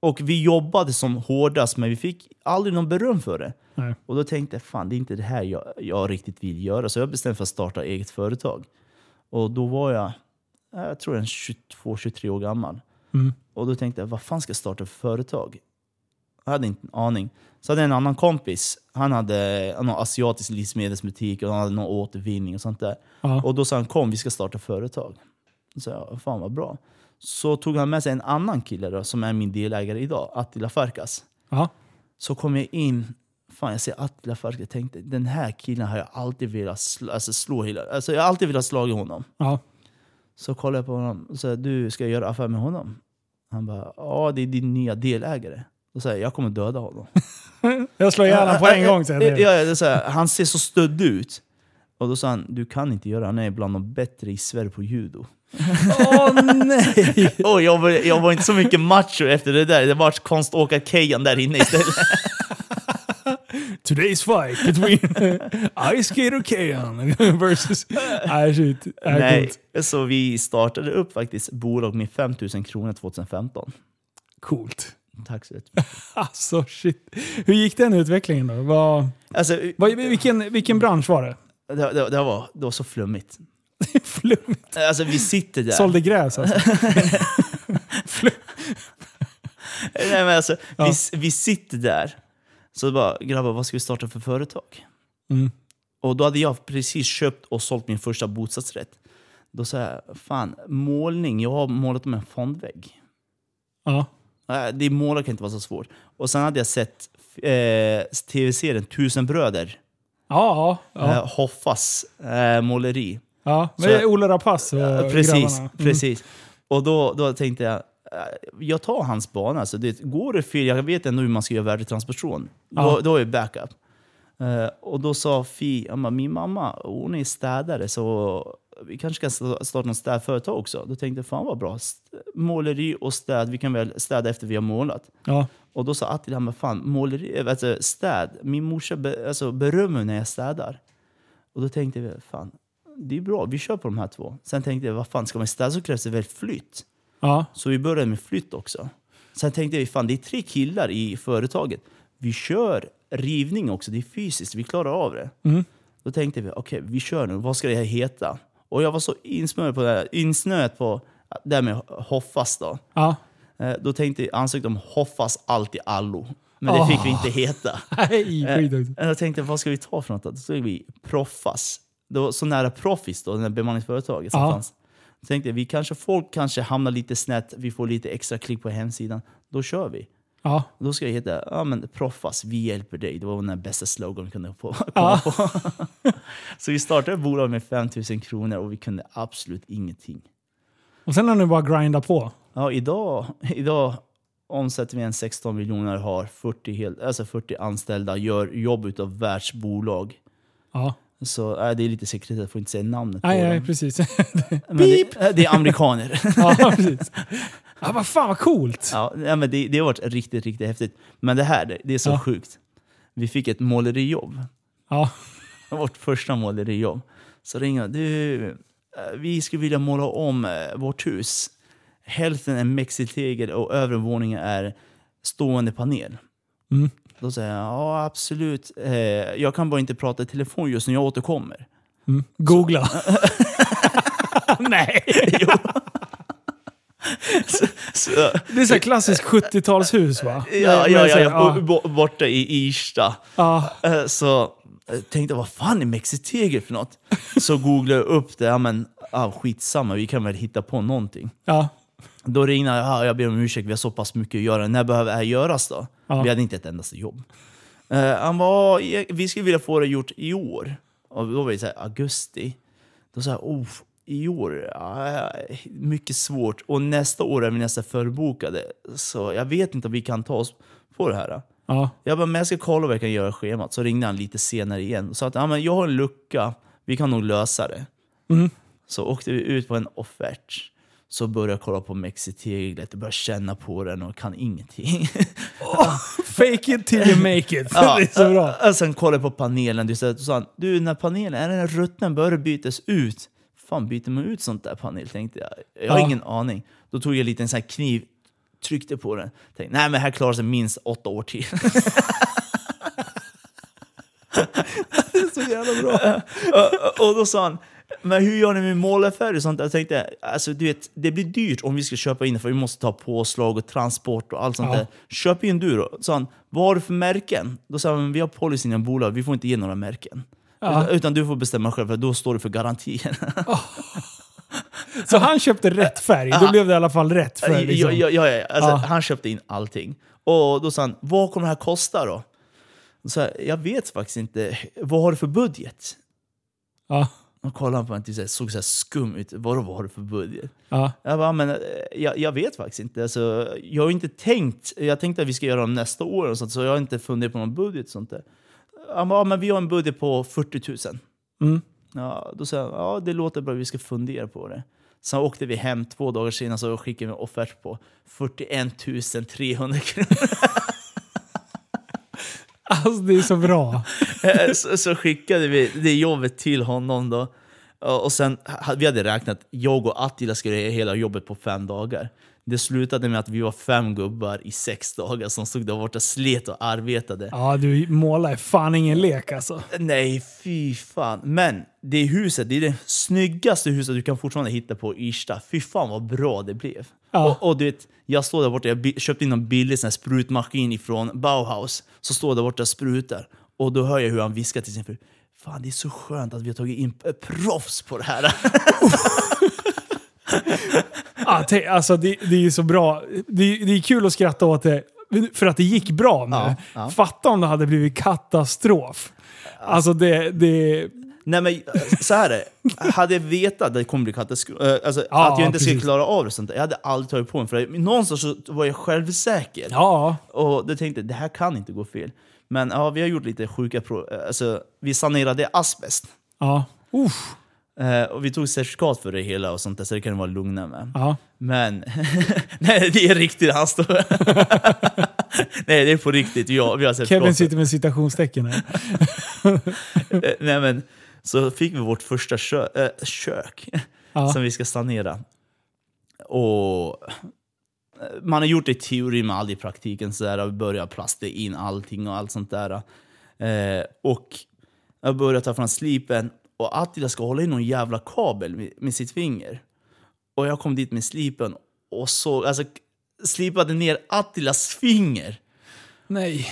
Och vi jobbade som hårdast, men vi fick aldrig någon beröm för det. Nej. Och då tänkte jag, fan det är inte det här jag, jag riktigt vill göra. Så jag bestämde för att starta eget företag. Och då var jag, eh, jag tror en 22-23 år gammal. Mm. Och då tänkte jag, vad fan ska jag starta för företag? Jag hade inte en aning. Så hade jag en annan kompis, han hade någon asiatisk livsmedelsbutik och han hade någon återvinning och sånt där. Ja. Och då sa han, kom vi ska starta företag. Så jag, fan vad bra. Så tog han med sig en annan kille då, som är min delägare idag, Attila Farkas. Ja. Så kom jag in, fan jag ser Attila Farkas, jag tänkte den här killen har jag alltid velat slå, alltså, slå hela, alltså jag har alltid velat slå honom. Ja. Så kollade jag på honom och sa, du ska jag göra affär med honom? Han bara, ja det är din nya delägare. Då sa jag, jag kommer döda honom. Jag slår ihjäl honom på en gång säger Ja, jag. ja, det så här, han ser så stödd ut. Och då sa han, du kan inte göra det. Han är bland de bättre i Sverige på judo. Åh nej! Och jag, var, jag var inte så mycket macho efter det där. Det var konståkar-Kejan där inne istället. Today's fight between Ice Skate och Kean versus... Nej shit. Nej, så vi startade upp faktiskt bolag med 5000 kronor 2015. coolt. Tack så jättemycket. Alltså shit. Hur gick den utvecklingen då? Vad, Alltså, vad, vilken, vilken bransch var det? det, det, det, var, det var så flummigt. Flummigt. Alltså vi sitter där. Sålde gräs alltså. Nej, men alltså, Ja. vi, vi sitter där. Så bara, grabbar vad ska vi starta för företag? Mm. Och då hade jag precis köpt och sålt min första bostadsrätt. Då sa jag, fan, målning, jag har målat om en fondvägg. Ja. Det måla kan inte vara så svårt. Och sen hade jag sett eh, tv-serien Tusen bröder. Ja, ja. Eh, Hoffas eh, måleri. ja. Men så- Ola Rapace och precis, grabbarna. Mm. precis. Och då, då tänkte jag, jag tar hans bana. Alltså det, går det fel, jag vet ändå hur man ska göra värdetransportation. Då, Ja. då är det backup. Eh, och då sa Fi, min mamma hon är städare så vi kanske kan sta- starta något städföretag också. Då tänkte jag, fan vad bra. Måleri och städ, vi kan väl städa efter vi har målat. Ja. Och då sa Attila, men fan, måleri, äh, alltså, städ. Min morsa be, alltså, berömmer när jag städar. Och då tänkte jag, fan, det är bra, vi kör på de här två. Sen tänkte jag, vad fan, ska man städa så krävs det väl flytt. Ja. Så vi började med flytt också. Sen tänkte vi, fan det är tre killar i företaget. Vi kör rivning också, det är fysiskt, vi klarar av det. Mm. Då tänkte vi, okej vi kör nu, vad ska det här heta? Och jag var så insnöad på det här, insnöad på det här med Hoffas då. Ja. Eh, Då tänkte jag, ansökte om Hoffas allt i allo. Men det Åh. fick vi inte heta. Nej, Eh, också. Jag tänkte, vad ska vi ta för något? då? Då tog vi Proffas. Det var så nära Proffis då, det där bemanningsföretaget som Ja. fanns. Tänkte vi kanske, folk kanske hamnar lite snett, vi får lite extra klick på hemsidan. Då kör vi. Ja. Då ska jag heta ja, men Proffas, vi hjälper dig. Det var den bästa slogan vi kunde få, komma Ja. på. så vi startade ett bolag med 5000 kronor och vi kunde absolut ingenting. Och sen har ni bara grindat på. Ja, idag, idag omsätter vi en 16 miljoner, har 40, helt, alltså 40 anställda, gör jobb utav världsbolag. Ja. Så äh, det är lite sekret, jag får inte säga namnet på nej, dem. precis. Men det, äh, det är amerikaner. ja, precis. Ja, vad fan vad coolt. ja, men det, det har varit riktigt, riktigt häftigt. Men det här, det, är så Ja. sjukt. Vi fick ett målerijobb. Ja. Vårt första målerijobb. Så ringer jag, du, eh, vi skulle vilja måla om eh, vårt hus. Hälften är mexitegel och övre våningen är stående panel. Mm. Då säger jag, ja absolut. Eh, jag kan bara inte prata i telefon just nu, jag återkommer. Mm. Googla. Nej. Jo. så, så, Det är så klassiskt 70-talshus va? ja, ja, ja, ja, bo- borta i Irsta. ja. Eh, Så eh, tänkte jag, vad fan är mexitegel för något? Så googlade jag upp det, ja men ah, skitsamma, vi kan väl hitta på någonting. ja. Då ringde jag, ah, jag ber om ursäkt, vi har så pass mycket att göra. När behöver det här göras då? Ja. Vi hade inte ett endaste jobb. Eh, han var, vi skulle vilja få det gjort i år. Och då var det så här, augusti. Då sa jag, oh, i år, ja, mycket svårt. Och nästa år är vi nästan förbokade. Så jag vet inte om vi kan ta oss på det här. ja. Jag bara, men jag ska kolla vad jag kan göra i schemat. Så ringde han lite senare igen och sa att ja, men jag har en lucka, vi kan nog lösa det. Mm. Så åkte vi ut på en offert. Så började jag kolla på mexiteglet, jag började känna på den och kan ingenting. Fake it till you make it. det är så bra. Och sen kollade jag på panelen, du sa, du den här panelen, är den rutten, bör det bytas ut? fan byter man ut sånt där panel? Tänkte jag. Jag har Ja. ingen aning. Då tog jag en liten här kniv, tryckte på den. Tänkte, nej men här klarar sig minst åtta år till. Så jävla bra. och, och då sa han, men hur gör ni med målarfärg och sånt? Jag tänkte, alltså du vet, det blir dyrt om vi ska köpa in för vi måste ta påslag och transport och allt sånt Ja. där. Köp in du då. Sa han, vad har du för märken? Då sa han, vi har policyn i bolag, vi får inte ge några märken. Ja. Utan, utan du får bestämma själv, för då står du för garantin. Så han köpte rätt färg. Då blev det i alla fall rätt färg. Liksom. ja, ja, ja. Alltså, Ja. Han köpte in allting. Och då sa han, vad kommer det här kosta då? Så här, jag vet faktiskt inte. Vad har du för budget? Ja. Och kollade på mig och typ såg så skum ut. Vad har du för budget? Ja. Jag bara, men eh, jag, jag vet faktiskt inte. Alltså, jag har inte tänkt. Jag tänkte att vi ska göra dem nästa år och sånt, så jag har inte funderat på någon budget och sånt där. Han bara, men vi har en budget på 40 000. Mm. Ja, då sa jag, ja det låter bra, vi ska fundera på det. Sen åkte vi hem två dagar senare så skickade en offert på 41 300 kronor. Alltså det är så bra. Eh, så, så skickade vi det jobbet till honom då. Och sen, vi hade räknat, jag och Attila skulle göra hela jobbet på fem dagar. Det slutade med att vi var fem gubbar i sex dagar som stod där borta, slet och arbetade. Ja, du målar är fan ingen lek alltså. Nej, fy fan. Men det huset, det är det snyggaste huset du kan fortfarande hitta på Irsta. Fy fan vad bra det blev. Ja. Och, och du vet, jag står där borta, jag köpte in en billig sån sprutmaskin ifrån Bauhaus. Så står jag där borta och sprutar. Och då hör jag hur han viskar till sin fru. fan det är så skönt att vi har tagit in proffs på det här. Ah, te, alltså det, det är så bra. Det, det är kul att skratta åt det för att det gick bra nu. Ja, ja. Fatta om det hade blivit katastrof. Alltså det... det Nej men så här är det. Hade jag vetat att det kommer bli katastrof, eh, alltså, Ja, att jag inte skulle klara av det sånt jag hade aldrig tagit på mig för det. Någonstans så var jag självsäker. ja, Och då tänkte det här kan inte gå fel. Men ja, vi har gjort lite sjuka prov. Alltså, vi sanerade asbest. ja. Uff, Eh, och vi tog certifikat för det hela och sånt där, så det kan du vara lugna med. ja. Men, nej det är riktigt, han står... nej det är på riktigt, vi har certifikat. Kevin för- sitter med citationstecken här. Eh, nej men, så fick vi vårt första kö äh, kök som vi ska sanera. Och eh, man har gjort det i teori men aldrig i praktiken. Så där, vi börjar plasta in allting och allt sånt där. Eh, och jag börjar ta fram slipen och Attila ska hålla in någon jävla kabel med, med sitt finger. Och jag kom dit med slipen och så, alltså, slipade ner Attilas finger. Nej.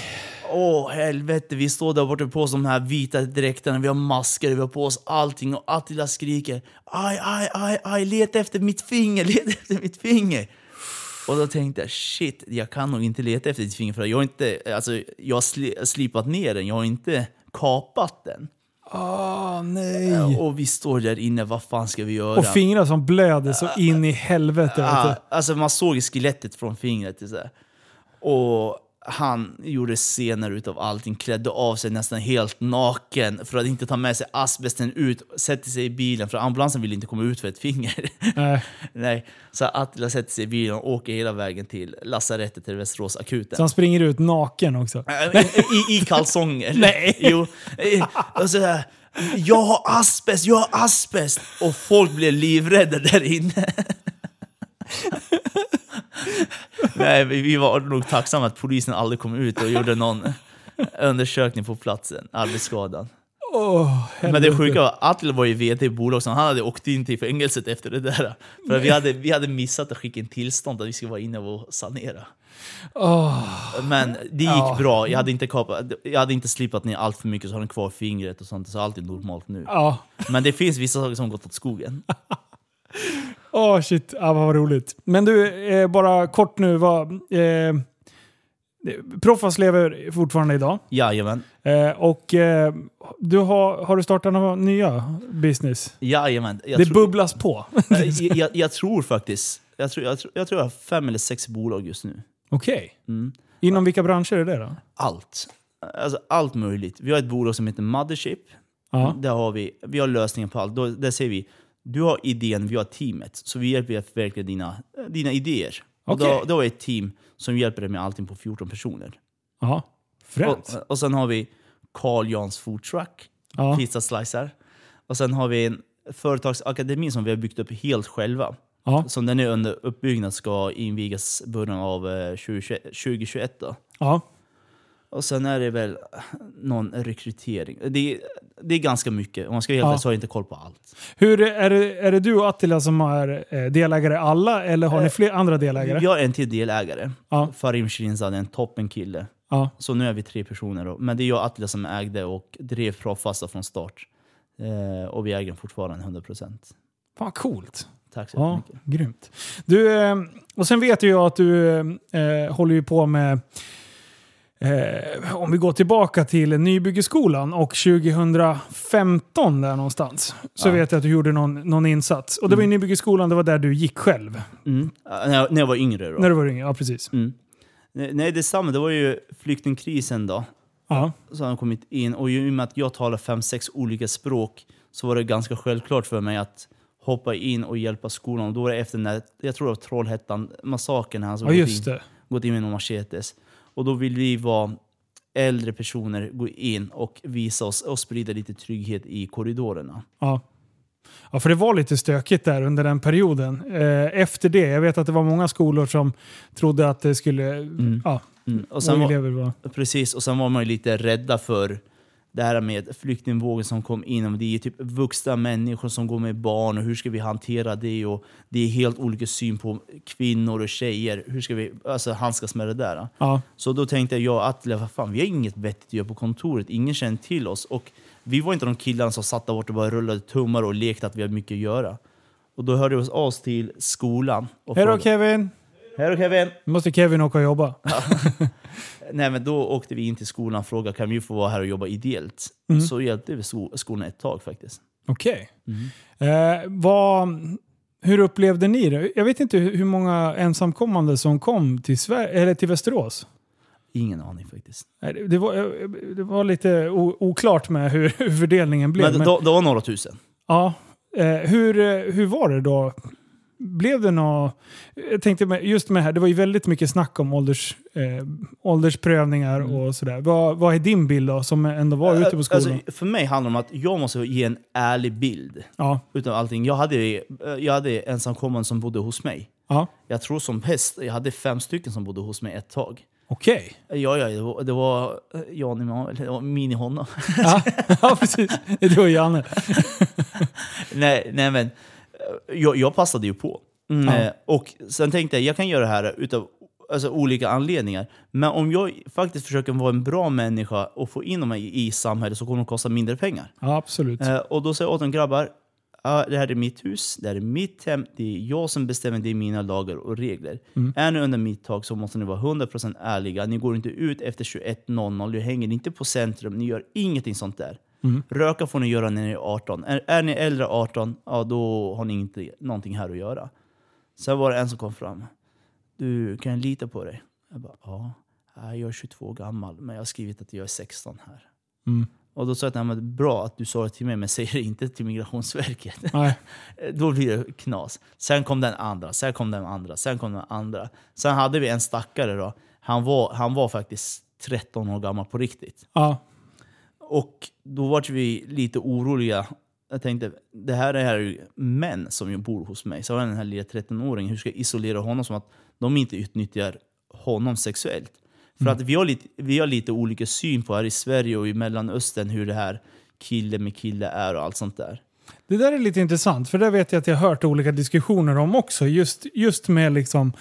Åh helvete, vi står där borta på oss de här vita dräkterna, vi har masker, vi har på oss allting och Attila skriker aj, aj, aj, aj, leta efter mitt finger, leta efter mitt finger. Och då tänkte jag shit, jag kan nog inte leta efter ditt finger för jag har inte, alltså jag har sli, slipat ner den, jag har inte kapat den. Åh, nej. Och vi står där inne, vad fan ska vi göra? Och fingrar som blöder så in i helvete. du. alltså man såg skelettet från fingret. Så här. Och han gjorde scener utav allting, klädde av sig nästan helt naken för att inte ta med sig asbesten ut, sätter sig i bilen för ambulansen ville inte komma ut för ett finger. Nej. Nej, så Attila sätter sig i bilen och åker hela vägen till lasarettet till Västerås akuten. Så han springer ut naken också. Äh, I, I kalsonger. Nej. Jo. Och så här, jag har asbest, jag har asbest! Och folk blev livrädda där inne. Nej, vi var nog tacksamma att polisen aldrig kom ut och gjorde någon undersökning på platsen, arbetsskadan. Åh, Men det sjuka var att Attila var ju VD i bolag, så han hade åkt in till fängelset efter det där. För vi hade, vi hade missat att skicka in tillstånd att vi skulle vara inne och sanera. Åh, Men det gick Ja. bra. Jag hade, inte kapat, jag hade inte slipat ner allt för mycket så har den kvar fingret och sånt. Så allt är normalt nu. Men det finns vissa saker som gått åt skogen. Åh shit, ja, vad roligt. Men du, eh, bara kort nu. Vad, eh, Proffas lever fortfarande idag. Jajamän. Eh, och eh, du har, har du startat några nya business? Jajamän. Jag, det tror, bubblas på. jag, jag, jag tror faktiskt... Jag tror, jag, tror, jag tror jag har fem eller sex bolag just nu. Okej. Mm. Inom vilka branscher är det då? Allt. Alltså allt möjligt. Vi har ett bolag som heter Mothership. Ja. Där har vi, vi har lösningen på allt. Då, där säger vi, du har idén, vi har teamet. Så vi hjälper dig att förverkliga dina, dina idéer. Och Okej. då, då är ett team som hjälper dig med allting på 14 personer. Ja. Fränt. Och, och sen har vi Carl Jans Food Truck, Ja. pizzaslicer. Och sen har vi en företagsakademi som vi har byggt upp helt själva. Ja. Som den är under uppbyggnad ska invigas början av eh, 2021 2021. Då. Ja. Och sen är det väl någon rekrytering. Det är, det är ganska mycket. Om man ska vara helt Ja. så har jag inte koll på allt. Hur är det, är det du och Attila som är eh, delägare alla eller har ni fler andra delägare? Vi har en till delägare. Ja. Farim Shirinzad, en toppenkille. Ja. Så nu är vi tre personer. Då. Men det är jag och Attila som ägde och drev Proffasta från start. Eh, och vi äger den fortfarande 100%. Fan coolt. Tack så Ja, mycket. grymt. Du, eh, och sen vet ju jag att du eh, håller ju på med Eh, om vi går tillbaka till Nybyggeskolan och 2015 där någonstans. Så Ja. vet jag att du gjorde någon, någon insats. Och det var i Nybyggeskolan, det var där du gick själv. Mm. När, jag, när jag var yngre då. När du var yngre, ja precis. Mm. Nej, det stämmer. Det var ju flyktingkrisen då. Ja. som har kommit in. Och i och med att jag talar fem, sex olika språk så var det ganska självklart för mig att hoppa in och hjälpa skolan. Och då var det efter när, jag tror det var Trollhättan-massakern, han som ja, gått, just in, gått in med några machetes. Och då vill vi vara äldre personer gå in och visa oss och sprida lite trygghet i korridorerna. Ja. ja, för det var lite stökigt där under den perioden. Eh, efter det, jag vet att det var många skolor som trodde att det skulle... Ja, Mm. Och sen var, var... precis, och sen var man ju lite rädda för det här med flyktingvågen som kom in. Det är typ vuxna människor som går med barn och hur ska vi hantera det? Och det är helt olika syn på kvinnor och tjejer. Hur ska vi alltså, handskas med det där? Ja. Så då tänkte jag och Atle, vad fan, vi har inget vettigt att göra på kontoret. Ingen känner till oss. Och vi var inte de killarna som satt där borta och bara rullade tummar och lekte att vi hade mycket att göra. Och då hörde vi oss till skolan. Hej då Kevin! Hej då Kevin! Nu måste Kevin åka och jobba. Nej, men då åkte vi in till skolan och frågade kan vi få vara här och jobba ideellt. Så hjälpte vi sko- skolan ett tag faktiskt. Okej. Mm. Eh, vad, hur upplevde ni det? Jag vet inte hur många ensamkommande som kom till, Sver- eller till Västerås. Ingen aning faktiskt. Det var, eh, det var lite oklart med hur, hur fördelningen blev. Men Men, det, det var några tusen. ja, eh, hur, eh, hur var det då? Blev det något... Jag tänkte just med här, det var ju väldigt mycket snack om ålders, eh, åldersprövningar Mm. och sådär. Vad, vad är din bild då, som ändå var ute på skolan? Alltså, för mig handlar det om att jag måste ge en ärlig bild ja, utav allting. Jag hade, eh, jag hade ensamkommande som bodde hos mig. ja. Jag tror som bäst, jag hade fem stycken som bodde hos mig ett tag. okej. Ja, ja, det var, det var eh, Jan Emanuel, det var mini-Honna. Ja, ja, precis. Det och Janne. nej, nej, men eh, jag, jag passade ju på. Mm, eh, Och sen tänkte jag, jag kan göra det här utav alltså, olika anledningar. Men om jag faktiskt försöker vara en bra människa och få in dem i, i samhället så kommer det kosta mindre pengar. Ja, absolut. Eh, och då säger jag åt dem, grabbar, ja, det här är mitt hus, det här är mitt hem, det är jag som bestämmer, det är mina lagar och regler. Är ni under mitt tak så måste ni vara 100% ärliga. Ni går inte ut efter 21.00, ni hänger inte på centrum, ni gör ingenting sånt där. Röka får ni göra när ni är 18. Är, är ni äldre än 18, ja då har ni inte någonting här att göra. Sen var det en som kom fram. Du, kan jag lita på dig? Jag bara, ja. Jag är 22 år gammal, men jag har skrivit att jag är 16 här. Mm. Och då sa jag, "Nej, men bra att du sa det till mig, men säg det inte till Migrationsverket. Nej. Då blir det knas. Sen kom den andra, sen kom den andra, sen kom den andra. Sen hade vi en stackare då. Han var, han var faktiskt 13 år gammal på riktigt. Ja, Och då var vi lite oroliga. Jag tänkte, det här är ju män som bor hos mig. Så var den här lilla 13-åringen, hur ska jag isolera honom som att de inte utnyttjar honom sexuellt? För att vi har, lite, vi har lite olika syn på här i Sverige och i Mellanöstern hur det här kille med kille är och allt sånt där. det där är lite intressant. För det vet jag att jag har hört olika diskussioner om också. Just, just med liksom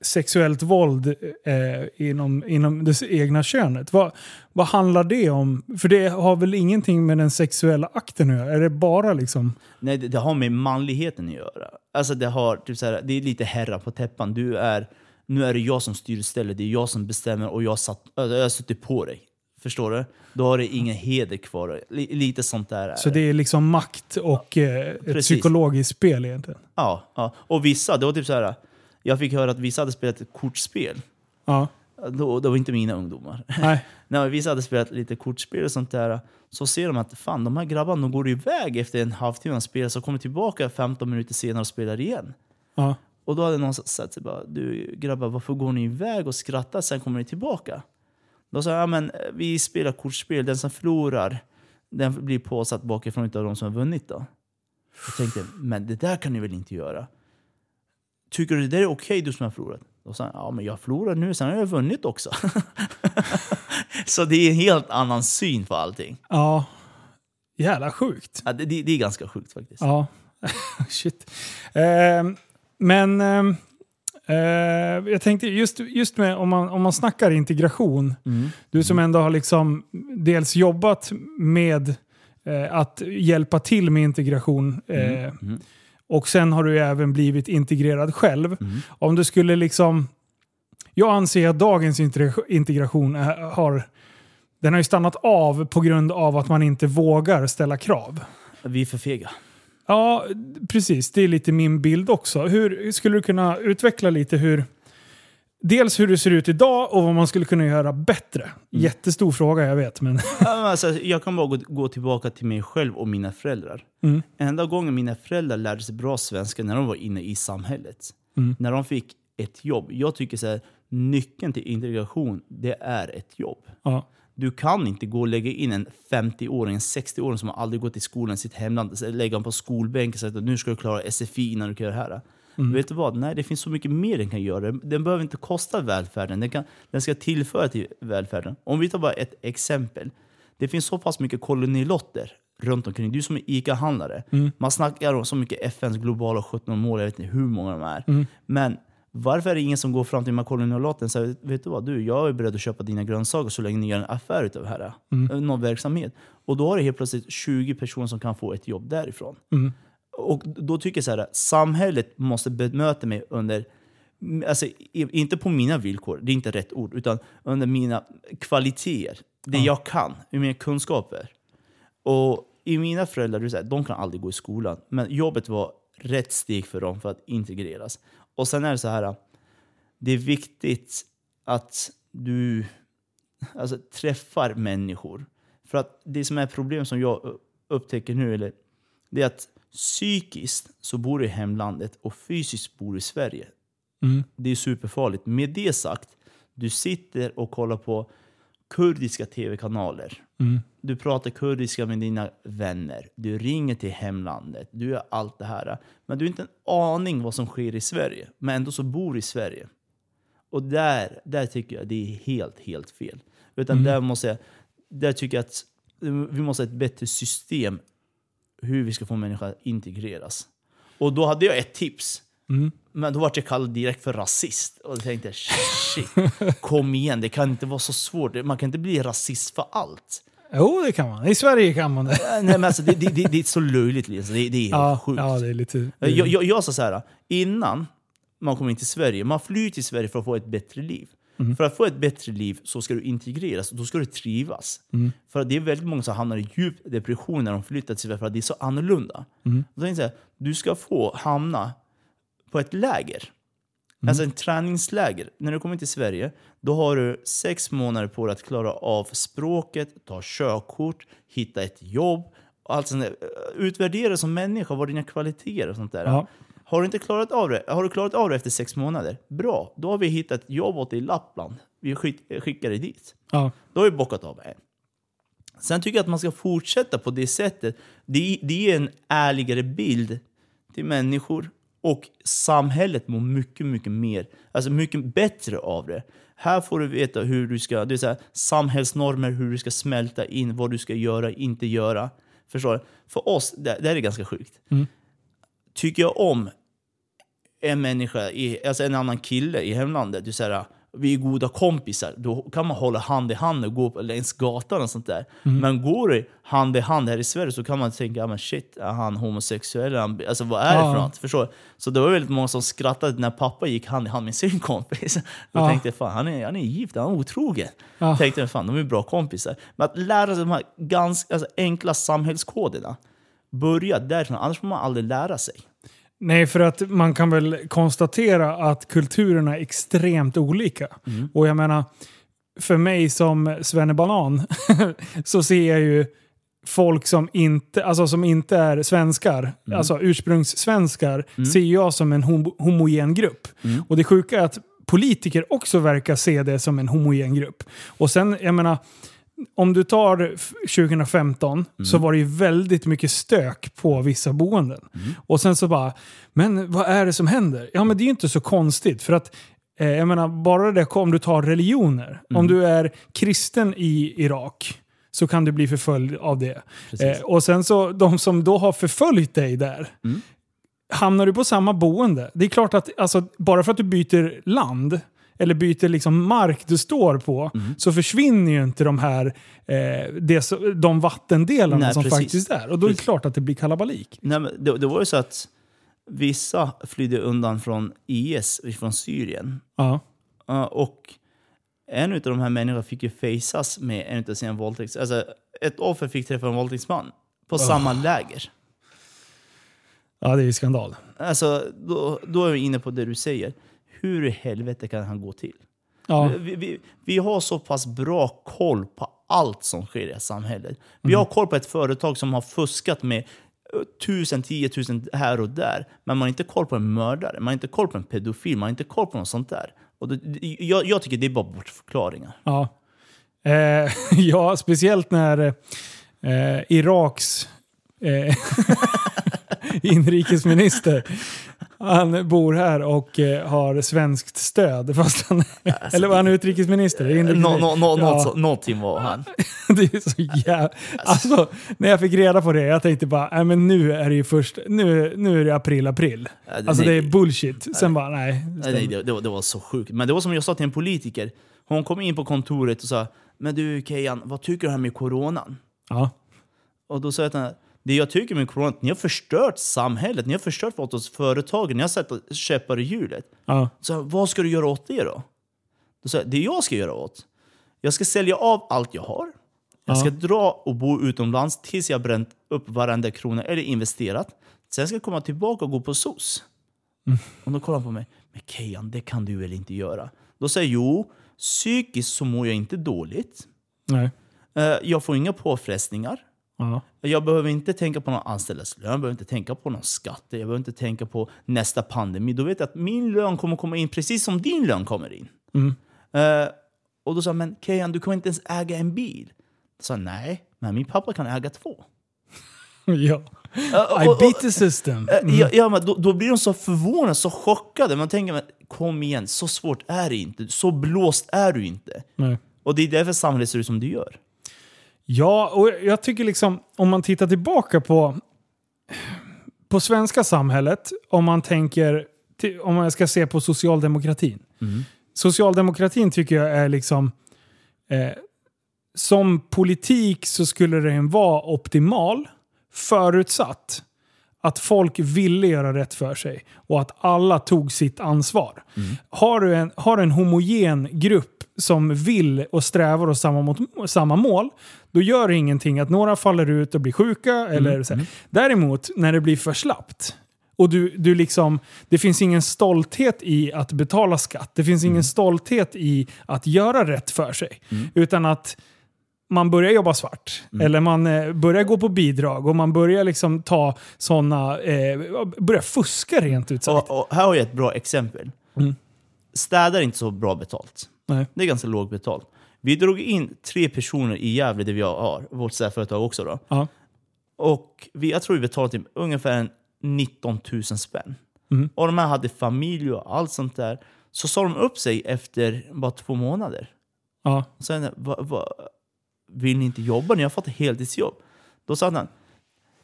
sexuellt våld eh, inom, inom det egna könet. Vad, vad handlar det om? För det har väl ingenting med den sexuella akten att göra? Är det bara liksom... Nej, det, det har med manligheten att göra. Alltså det, har, typ så här, det är lite herra på täppan. Du är, nu är det jag som styr stället, det är jag som bestämmer och jag, satt, alltså, jag har suttit på dig. Förstår du? Då har det ingen heder kvar. Li, lite sånt där är Så det är liksom makt och eh, ett psykologiskt spel egentligen? Ja, ja. Och vissa, det var typ så här. Jag fick höra att vissa hade spelat ett kortspel. Ja. Då, det var inte mina ungdomar. Nej. När vissa hade spelat lite kortspel och sånt där, så ser de att fan, de här grabbarna de går iväg efter en halvtimme av spel, så kommer tillbaka 15 minuter senare och spelar igen. Ja. Och då hade någon sagt sig bara, du grabbar varför går ni iväg och skrattar, sen kommer ni tillbaka? Då sa jag, ja, men eh, vi spelar kortspel, den som förlorar, den blir påsatt bakifrån utav de som har vunnit då. Jag tänkte, men det där kan ni väl inte göra? Tycker du det där är okej du som har förlorat? Sa han, ja men jag förlorar nu, sen har jag vunnit också. Så det är en helt annan syn på allting. ja. Jävla sjukt. Ja, det, det, är ganska sjukt faktiskt. Ja, shit. Eh, men eh, eh, jag tänkte just, just med om man, om man snackar integration. Mm. Du som ändå har liksom dels jobbat med eh, att hjälpa till med integration. Eh, Mm. Och sen har du även blivit integrerad själv. Mm. Om du skulle liksom... Jag anser att dagens integra- integration är, har... Den har ju stannat av på grund av att man inte vågar ställa krav. Vi är för fega. Ja, precis. Det är lite min bild också. Hur skulle du kunna utveckla lite hur... Dels hur det ser ut idag och vad man skulle kunna göra bättre. Jättestor fråga, jag vet. Men Alltså, jag kan bara gå, gå tillbaka till mig själv och mina föräldrar. Mm. Enda gången mina föräldrar lärde sig bra svenska när de var inne i samhället. Mm. När de fick ett jobb. Jag tycker så här, nyckeln till integration, det är ett jobb. ja, Du kan inte gå och lägga in en 50-åring, en 60-åring som har aldrig gått i skolan i sitt hemland, lägga honom på skolbänken och säga att nu ska du klara SFI innan du kan göra det här. Vet du vad? Nej, det finns så mycket mer den kan göra. Den behöver inte kosta välfärden. Den, kan, den ska tillföra till välfärden. Om vi tar bara ett exempel. Det finns så pass mycket kolonilotter runt omkring. Du är som en ICA-handlare. Mm. Man snackar om så mycket FNs globala 17 mål, jag vet inte hur många de är. Mm. Men varför är det ingen som går fram till de här kolonilotten och säger vet du vad, du, jag är beredd att köpa dina grönsaker så länge ni gör en affär utav det här. Mm. Någon verksamhet. Och då har det helt plötsligt 20 personer som kan få ett jobb därifrån. Mm. Och då tycker jag så här, samhället måste bemöta mig under, alltså inte på mina villkor, det är inte rätt ord, utan under mina kvaliteter. Det jag kan, i mina kunskaper. Och i mina föräldrar, så här, de kan aldrig gå i skolan. Men jobbet var rätt steg för dem för att integreras. Och sen är det så här, det är viktigt att du alltså, träffar människor. För att det som är problem som jag upptäcker nu, eller, det är att psykiskt så bor du i hemlandet och fysiskt bor du i Sverige. Mm. Det är superfarligt. Med det sagt, du sitter och kollar på kurdiska tv-kanaler. Mm. Du pratar kurdiska med dina vänner. Du ringer till hemlandet. Du gör allt det här. Men du har inte en aning vad som sker i Sverige. Men ändå så bor du i Sverige. Och där, där tycker jag det är helt, helt fel. Utan där måste jag, där tycker jag att vi måste ha ett bättre system hur vi ska få människor att integreras. Och då hade jag ett tips. Mm. Men då vart jag kallad direkt för rasist. Och då tänkte jag, shit, kom igen, det kan inte vara så svårt. Man kan inte bli rasist för allt. Jo, det kan man. I Sverige kan man det. Nej, men alltså, det, det, det, det är så löjligt, liksom. det, det är Ja, sjukt. ja, det är lite... jag, jag, jag sa så här, innan man kommer in till Sverige, man flyr till Sverige för att få ett bättre liv. För att få ett bättre liv så ska du integreras, och då ska du trivas. För att det är väldigt många som hamnar i djup depression när de flyttar till Sverige för att det är så annorlunda. Då tänkte jag, du ska få hamna på ett läger. Alltså en träningsläger. När du kommer till Sverige, då har du sex månader på dig att klara av språket, ta körkort, hitta ett jobb. Allt sånt där. Utvärdera som människa, vad dina kvaliteter och sånt där. Ja. Har du inte klarat av det? Har du klarat av det efter sex månader? Bra, då har vi hittat jobb åt dig i Lappland. Vi skick- skickar dig dit. Ja. Då har vi bockat av en. Sen tycker jag att man ska fortsätta på det sättet. Det, det är en ärligare bild till människor och samhället mår mycket, mycket mer, alltså mycket bättre av det. Här får du veta hur du ska, det är så här, samhällsnormer, hur du ska smälta in, vad du ska göra, inte göra. Förstår du? För oss, det, det här är ganska sjukt. Tycker jag om en människa, i, alltså en annan kille i hemlandet, du säger vi är goda kompisar, då kan man hålla hand i hand och gå på- längs gatan och sånt där. Men går du hand i hand här i Sverige så kan man tänka, ah, men shit, är han homosexuell? Han, alltså vad är det Ja. för något? Förstår? Så det var väldigt många som skrattade när pappa gick hand i hand med sin kompis. Då Ja. tänkte jag, fan han är, han är gift, han är otrogen. Ja. Tänkte jag, fan de är bra kompisar. Men att lära sig de här ganska alltså, enkla samhällskoderna, börja därifrån, annars får man aldrig lära sig. Nej, för att man kan väl konstatera att kulturerna är extremt olika. Och jag menar, för mig som svennebanan så ser jag ju folk som inte, alltså som inte är svenskar, alltså ursprungssvenskar, ser jag som en hom- homogen grupp. Och det sjuka är att politiker också verkar se det som en homogen grupp. Och sen, jag menar, om du tar f- 2015 så var det ju väldigt mycket stök på vissa boenden. Och sen så bara, men vad är det som händer? Ja men det är ju inte så konstigt för att eh, jag menar, bara det om du tar religioner. Om du är kristen i Irak så kan du bli förföljd av det. Eh, och sen så, de som då har förföljt dig där, hamnar du på samma boende. Det är klart att alltså, bara för att du byter land, eller byter liksom mark du står på, så försvinner ju inte de här eh, det, de vattendelarna Nej, som precis. faktiskt är. Och då är det Precis. klart att det blir kalabalik. Nej, men det, det var ju så att vissa flydde undan från IS, från Syrien. Ja. Uh, och en av de här människorna fick ju faceas med en av sina våldtäkts... Alltså, ett offer fick träffa en våldtäktsman på samma läger. ja, det är ju skandal. Alltså, då, då är vi inne på det du säger. Hur i helvete kan han gå till? Ja. Vi, vi, vi har så pass bra koll på allt som sker i samhället. Vi har koll på ett företag som har fuskat med eh, tusen, tiotusen här och där. Men man har inte koll på en mördare, man har inte koll på en pedofil, man har inte koll på något sånt där. Och det, jag, jag tycker det är bara bortförklaringar. Ja, eh, ja speciellt när eh, Iraks eh, inrikesminister Han bor här och eh, har svenskt stöd. Fast han, eller var han utrikesminister? Ja. så- Någonting var han. det är så jävla... Alltså, när jag fick reda på det, jag tänkte bara, nej men nu är det ju först, nu, nu är det april, april. Ja, det- Alltså det är bullshit. Sen bara, nej. Nej, det, det, var, det var så sjukt. Men det var som jag sa till en politiker. Hon kom in på kontoret och sa Men du Kejan, vad tycker du här med coronan? Ja. Och då sa jag till henne, det jag tycker med corona, ni har förstört samhället, ni har förstört för oss företagen, ni har satt käppar i hjulet. Ja. Så vad ska du göra åt det då? Då jag, det jag ska göra åt, jag ska sälja av allt jag har. Jag ska dra och bo utomlands tills jag bränt upp varenda krona eller investerat. Sen ska jag komma tillbaka och gå på SOS. Och då kollar han på mig. Men Kejan, det kan du väl inte göra? Då säger jag, jo, psykiskt så mår jag inte dåligt. Nej. Eh, Jag får inga påfrestningar. Ja. Jag behöver inte tänka på någon anställdas lön, jag behöver inte tänka på någon skatt, jag behöver inte tänka på nästa pandemi. Då vet jag att min lön kommer komma in precis som din lön kommer in. Eh, och då sa jag, men Kejan, du kommer inte ens äga en bil. Då sa jag, nej, men min pappa kan äga två. ja. Eh, I beat the system. Eh, Ja, ja, men då, då blir de så förvånade, så chockade. Man tänker, men, kom igen, så svårt är det inte. Så blåst är du inte. Nej. Och det är därför samhället ser ut som det gör. Ja, och jag tycker liksom om man tittar tillbaka på, på svenska samhället, om man tänker, om man ska se på socialdemokratin. Socialdemokratin tycker jag är liksom, eh, som politik så skulle den vara optimal förutsatt att folk ville göra rätt för sig och att alla tog sitt ansvar. Har du en, har en homogen grupp som vill och strävar åt samma, mot, samma mål, då gör det ingenting att några faller ut och blir sjuka. Eller så här. Däremot, när det blir för slappt och du, du liksom, det finns ingen stolthet i att betala skatt. Det finns ingen stolthet i att göra rätt för sig. Utan att man börjar jobba svart. Eller man eh, börjar gå på bidrag och man börjar liksom ta sådana, eh, börjar fuska rent ut sagt. Och, och här har jag ett bra exempel. Städar är inte så bra betalt. Nej. Det är ganska lågt betalt. Vi drog in tre personer i Gävle, där vi har vårt städföretag också. Då. Ja. Och vi, jag tror vi betalade till ungefär en 19 000 spänn. Och de här hade familj och allt sånt där. Så sa de upp sig efter bara två månader. Ja. Och sen, va, va, vill ni inte jobba? Ni har fått heltidsjobb. Då sa han,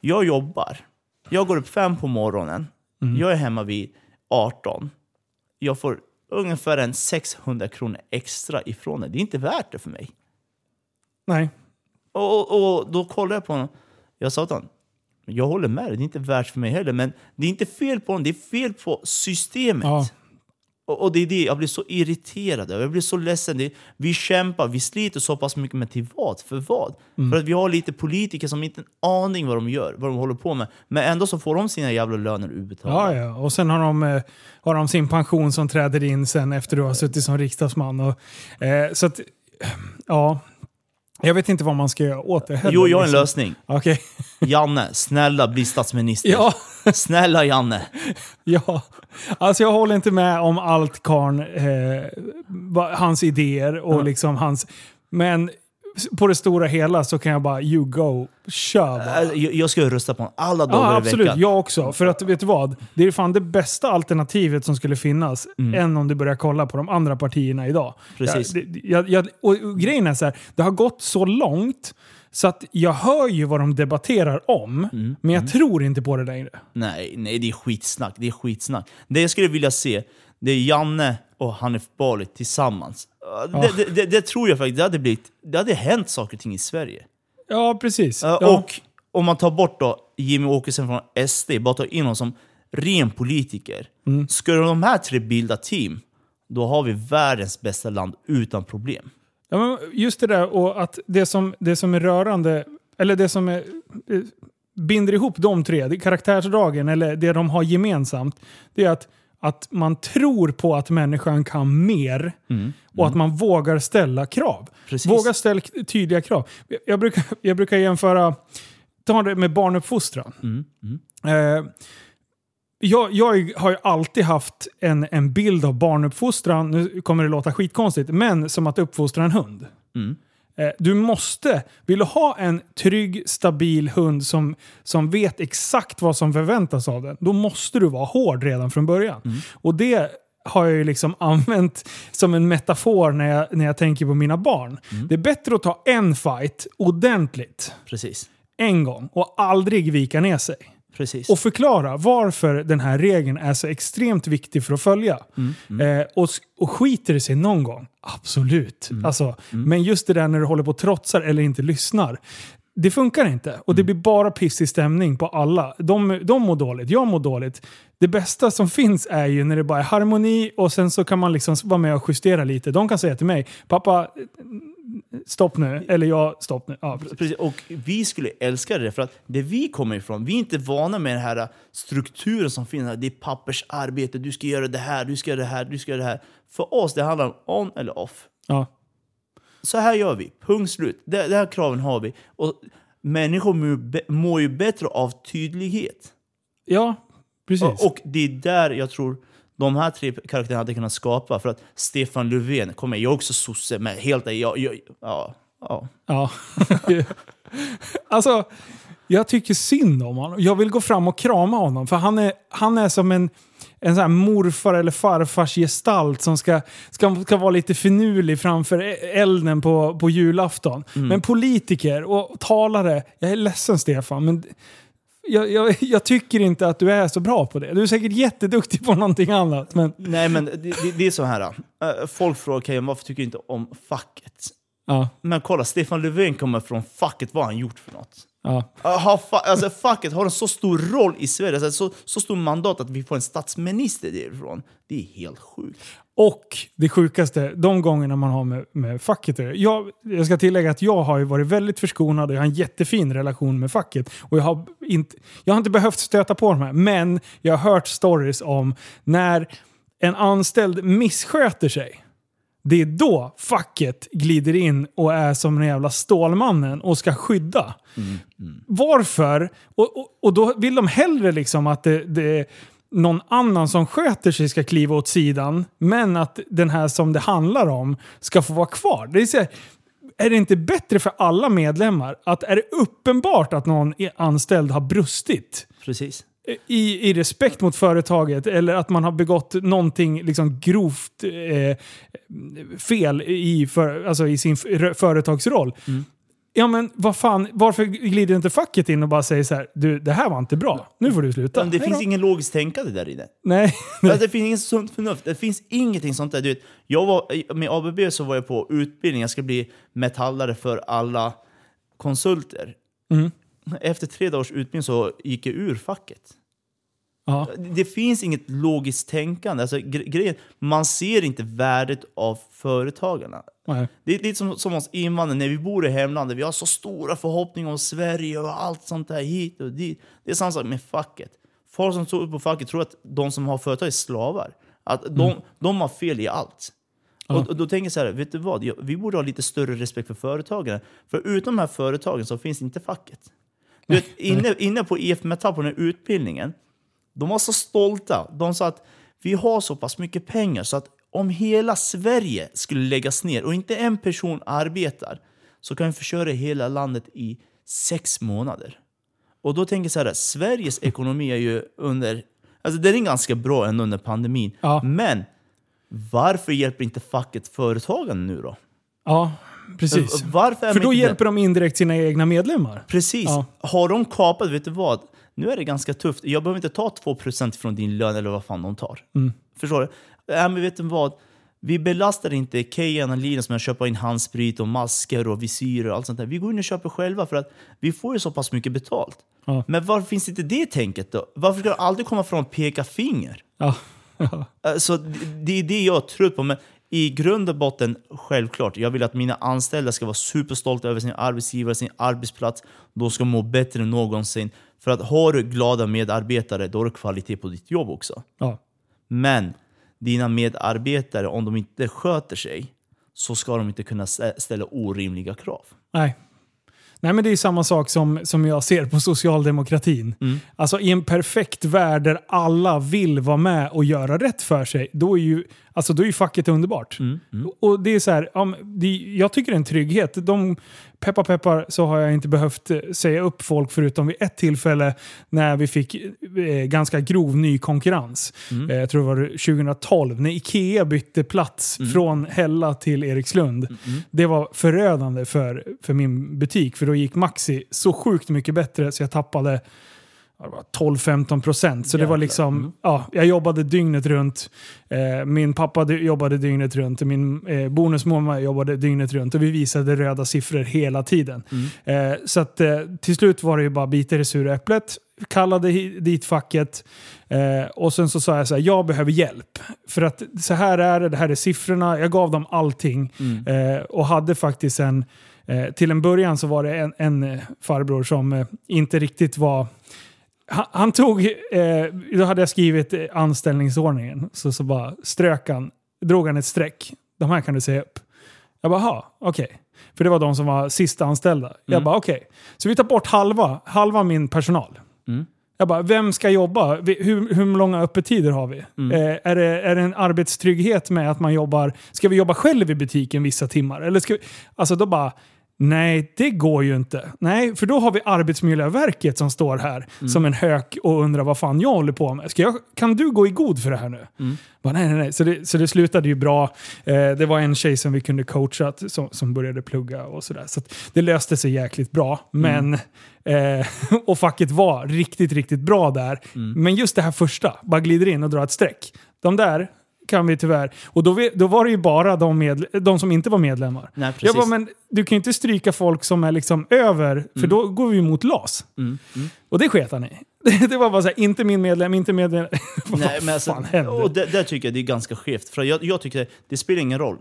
jag jobbar. Jag går upp fem på morgonen. Jag är hemma vid 18. Jag får ungefär en 600 kronor extra ifrån det. Det är inte värt det för mig. Nej. Och, och, och då kollade jag på honom. Jag sa till honom, jag håller med dig, det är inte värt för mig heller. Men det är inte fel på honom, det är fel på systemet. Ja. Och, och det är det, jag blir så irriterad. Jag blir så ledsen. Det, vi kämpar, vi sliter så pass mycket, men till vad? För vad? För att vi har lite politiker som inte har en aning vad de gör, vad de håller på med. Men ändå så får de sina jävla löner utbetalda. Ja, ja. Och sen har de, eh, har de sin pension som träder in sen efter du har suttit som riksdagsman. Och, eh, så att, ja. Jag vet inte vad man ska göra åt det heller. Jo, jag har en liksom. lösning. Okej. Janne, snälla bli statsminister. Ja. Snälla Janne. Ja, alltså jag håller inte med om allt Karn, eh, hans idéer och liksom hans... Men på det stora hela så kan jag bara, you go, kör bara. Äh, Jag, jag ska rösta på honom alla dagar Ja, i absolut. veckan. Jag också. För att, vet du vad? Det är fan det bästa alternativet som skulle finnas än om du börjar kolla på de andra partierna idag. Precis. Jag, jag, och, grejen är så här, det har gått så långt så att jag hör ju vad de debatterar om, men jag tror inte på det längre. Nej, nej, det är skitsnack. Det är skitsnack. Det jag skulle vilja se, det är Janne och Hanif Bali tillsammans. Uh, Det, det, det, tror jag faktiskt, det hade, blivit, det hade hänt saker och ting i Sverige. Ja, precis. Ja. Och om man tar bort då Jimmy Åkesson från SD, bara tar in honom som ren politiker. Mm. Skulle de här tre bilda team, då har vi världens bästa land utan problem. Ja, men just det där och att det som, det som är rörande, eller det som är, eh, binder ihop de tre, karaktärsdragen, eller det de har gemensamt, det är att, att man tror på att människan kan mer och att man vågar ställa krav. Precis. Våga ställa tydliga krav. Jag- brukar, jag brukar jämföra, ta det med barnuppfostran. Eh, jag, jag har ju alltid haft en, en bild av barnuppfostran, nu kommer det låta skitkonstigt, men som att uppfostra en hund. Eh, Du måste, vill du ha en trygg, stabil hund som, som vet exakt vad som förväntas av den, då måste du vara hård redan från början. Och det har jag ju liksom använt som en metafor när jag, när jag tänker på mina barn. Det är bättre att ta en fight ordentligt, Precis. en gång, och aldrig vika ner sig. Precis. Och förklara varför den här regeln är så extremt viktig för att följa. Eh, och, och skiter det sig någon gång, absolut. Alltså, Men just det där när du håller på och trotsar eller inte lyssnar. Det funkar inte. Och det blir bara pissig stämning på alla. De, de mår dåligt, jag mår dåligt. Det bästa som finns är ju när det bara är harmoni och sen så kan man liksom vara med och justera lite. De kan säga till mig, pappa, stopp nu. Eller jag, stopp nu. Ja, precis. Precis, och vi skulle älska det för att det vi kommer ifrån, vi är inte vana med den här strukturen som finns. här. Det är pappersarbete, du ska göra det här, du ska göra det här, du ska göra det här. För oss det handlar om on eller off. Ja. Så här gör vi, punkt slut. Det, det här kraven har vi. Och människor mår, mår ju bättre av tydlighet. ja, precis. Och, och det är där jag tror de här tre karaktärerna hade kunnat skapa. För att Stefan Löfven, kommer jag är också sosse, men helt jag, jag, ja, ja. Ja. alltså, jag tycker synd om honom. Jag vill gå fram och krama honom. För han är, han är som en, en sån här morfar eller farfars gestalt som ska, ska, ska vara lite finurlig framför elden på, på julafton. Men politiker och talare, jag är ledsen Stefan, men jag, jag, jag tycker inte att du är så bra på det. Du är säkert jätteduktig på någonting annat. Men, Nej men det, det, det är så här. äh, folk frågar okay, varför tycker du inte om facket? ja, Men kolla, Stefan Löfven kommer från facket. Vad har han gjort för något? Ja. Har alltså, facket har en så stor roll i Sverige, alltså, så, så stor mandat att vi får en statsminister därifrån. Det är helt sjukt. Och det sjukaste, de gångerna man har med, med facket jag, jag ska tillägga att jag har ju varit väldigt förskonad och jag har en jättefin relation med facket. Och jag har inte, jag har inte behövt stöta på de här, men jag har hört stories om när en anställd missköter sig. Det är då facket glider in och är som den jävla Stålmannen och ska skydda. Varför? Och, och, och då vill de hellre liksom att det, det någon annan som sköter sig ska kliva åt sidan, men att den här som det handlar om ska få vara kvar. Det är, så här, är det inte bättre för alla medlemmar att är det uppenbart att någon anställd har brustit Precis i, i respekt mot företaget eller att man har begått någonting liksom grovt eh, fel i, för, alltså i sin företagsroll. Ja men vad fan, varför glider inte facket in och bara säger så här, du det här var inte bra, nu får du sluta. Men det Hej finns då." ingen logiskt tänkande där inne. Nej. Alltså, det finns inget sunt förnuft. Det finns ingenting sånt där. Du vet, jag var, med ABB så var jag på utbildning. Jag ska bli metallare för alla konsulter. Mm. Efter tre dagars utbildning så gick jag ur facket. Ja. Det finns inget logiskt tänkande. Alltså, gre- grejen, man ser inte värdet av företagarna. Nej. Det är lite som, som oss invandrare, när vi bor i hemlandet. Vi har så stora förhoppningar om Sverige och allt sånt där hit och dit. Det är samma sak med facket. Folk som tror på facket tror att de som har företag är slavar. Att de, de har fel i allt. Och, och då tänker jag så här, vet du vad? Vi borde ha lite större respekt för företagarna. För utom de här företagen så finns inte facket. Du vet, inne, inne på IF Metall, på den här utbildningen, de var så stolta. De sa att vi har så pass mycket pengar så att om hela Sverige skulle läggas ner och inte en person arbetar så kan vi försörja hela landet i sex månader. Och då tänker jag så här, Sveriges ekonomi är ju under... Alltså den är ganska bra ändå under pandemin. Ja. Men varför hjälper inte facket företagen nu då? Ja, precis. Varför är För då hjälper de indirekt sina egna medlemmar. Precis. Ja. Har de kapat, vet du vad? Nu är det ganska tufft. Jag behöver inte ta 2% från din lön eller vad fan de tar. Mm. Förstår du? Äh, men vet du vad? Vi belastar inte Kejan och Linus med att köpa in handsprit och masker och visirer och allt sånt där. Vi går in och köper själva för att vi får ju så pass mycket betalt. Ja. Men varför finns inte det tänket då? Varför ska det aldrig komma från och peka finger? Ja. Alltså, det- det är det jag tror på. Men i grund och botten, självklart, jag vill att mina anställda ska vara superstolta över sin arbetsgivare, sin arbetsplats. De ska må bättre än någonsin. För att har du glada medarbetare, då har du kvalitet på ditt jobb också. Ja. Men dina medarbetare, om de inte sköter sig, så ska de inte kunna stä- ställa orimliga krav. Nej. Nej men det är samma sak som, som jag ser på socialdemokratin. Alltså i en perfekt värld där alla vill vara med och göra rätt för sig, då är ju Alltså då är ju facket underbart. Mm, mm. Och det är så här, jag tycker det är en trygghet. De, peppar peppar så har jag inte behövt eh, säga upp folk förutom vid ett tillfälle när vi fick eh, ganska grov ny konkurrens. Mm. Eh, jag tror det var 2012 när Ikea bytte plats från Hälla till Erikslund. Mm. Det var förödande för, för min butik för då gick Maxi så sjukt mycket bättre så jag tappade 12-15 procent. Så det var liksom, Mm. ja, jag jobbade dygnet runt. Eh, min pappa jobbade dygnet runt. Min eh, bonusmamma jobbade dygnet runt. Och vi visade röda siffror hela tiden. Mm. Eh, så att eh, till slut var det ju bara bita i det sura äpplet. Kallade dit facket. Eh, och sen så sa jag så här, jag behöver hjälp. För att så här är det, det här är siffrorna. Jag gav dem allting. Mm. Eh, och hade faktiskt en, eh, till en början så var det en, en farbror som inte riktigt var han, han tog, eh, då hade jag skrivit anställningsordningen, så, så bara strök han, drog han ett streck. De här kan du säga upp. Jag bara, ha, okej. För det var de som var sista anställda. Jag Mm. bara, okej. Så vi tar bort halva, halva min personal. Mm. Jag bara, vem ska jobba? Hur, hur långa öppettider har vi? Mm. Eh, är, det, är det en arbetstrygghet med att man jobbar... Ska vi jobba själv i butiken vissa timmar? Eller ska vi, alltså då bara... Nej, det går ju inte. Nej, för då har vi Arbetsmiljöverket som står här Mm. som en hök och undrar vad fan jag håller på med. Ska jag, kan du gå i god för det här nu? Mm. Bara, nej, nej, nej. Så det, så det slutade ju bra. Eh, det var en tjej som vi kunde coacha som, som började plugga och sådär. Så det löste sig jäkligt bra. Men, eh, och facket var riktigt, riktigt bra där. Men just det här första, bara glider in och drar ett streck. De där kan vi tyvärr... Och då, vi- då var det ju bara de, med, de som inte var medlemmar. Nej, Jag precis. bara, men du kan ju inte stryka folk som är liksom över, för då går vi mot LAS. Mm, mm. Och det sket han i. Det var bara så här, inte min medlem, inte medlem. Vad Nej, men alltså, fan händer? och det, där tycker jag det är ganska skevt. För jag, jag tycker det, det spelar ingen roll.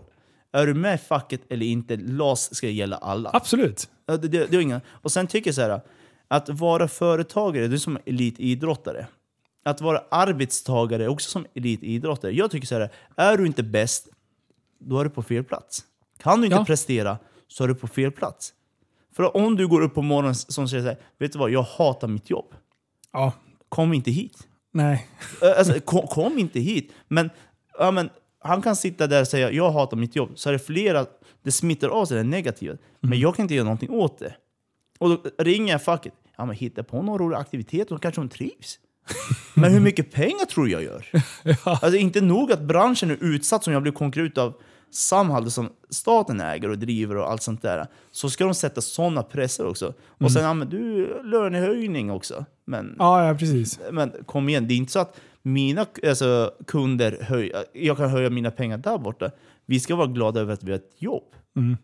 Är du med i facket eller inte, LAS ska gälla alla. Absolut. Det, det, det är inga. Och sen tycker jag så här, att vara företagare, det är som elitidrottare. Att vara arbetstagare också som elitidrottare. Jag tycker så här, är du inte bäst, då är du på fel plats. Kan du inte Ja. prestera, så är du på fel plats. För om du går upp på morgonen som säger så här, vet du vad, jag hatar mitt jobb. Ja, Kom inte hit. nej. Alltså, kom, kom inte hit. Men, ja, men han kan sitta där och säga jag hatar mitt jobb. Så är det flera, det smittar av sig det negativa. Men jag kan inte göra någonting åt det. Och då ringer jag facket. Ja, men hitta på någon rolig aktivitet och kanske hon trivs. Men hur mycket pengar tror jag gör? Alltså inte nog att branschen är utsatt som jag blir konkurrerad ut av Samhall som staten äger och driver och allt sånt där. Så ska de sätta sådana presser också. Och sen, ja men du, lönehöjning också. Men Ja, ja precis. men kom igen, det är inte så att mina alltså, kunder höjer, jag kan höja mina pengar där borta. Vi ska vara glada över att vi har ett jobb. Mm.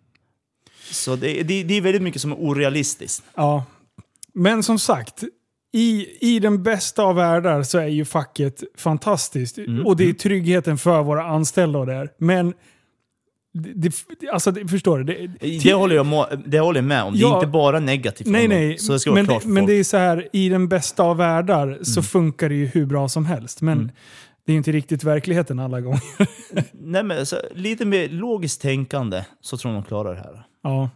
Så det, det, det är väldigt mycket som är orealistiskt. Ja. Men som sagt, i, i den bästa av världar så är ju facket fantastiskt. Mm, Och det är tryggheten för våra anställda och det är. Men, det, det, alltså det, förstår du? Det, Det håller jag, må, det håller jag med om. Det är Ja. inte bara negativt. Nej, nej. Så det ska vara men, klart men det är så här, i den bästa av världar så Mm. funkar det ju hur bra som helst. Men det är ju inte riktigt verkligheten alla gånger. Nej, men, alltså, lite mer logiskt tänkande så tror jag de klarar det här. Ja.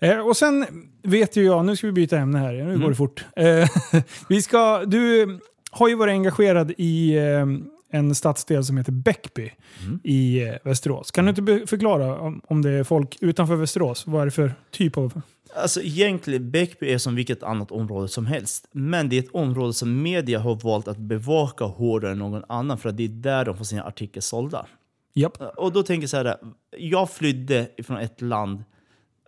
Eh, och sen vet ju jag, nu ska vi byta ämne här, nu Mm. går det fort. Eh, vi ska, du har ju varit engagerad i eh, en stadsdel som heter Bäckby Mm. i eh, Västerås. Kan du inte förklara om, om det är folk utanför Västerås? Vad är det för typ av... Alltså egentligen, Bäckby är som vilket annat område som helst. Men det är ett område som media har valt att bevaka hårdare än någon annan för att det är där de får sina artiklar sålda. Japp. Och då tänker jag så här, jag flydde från ett land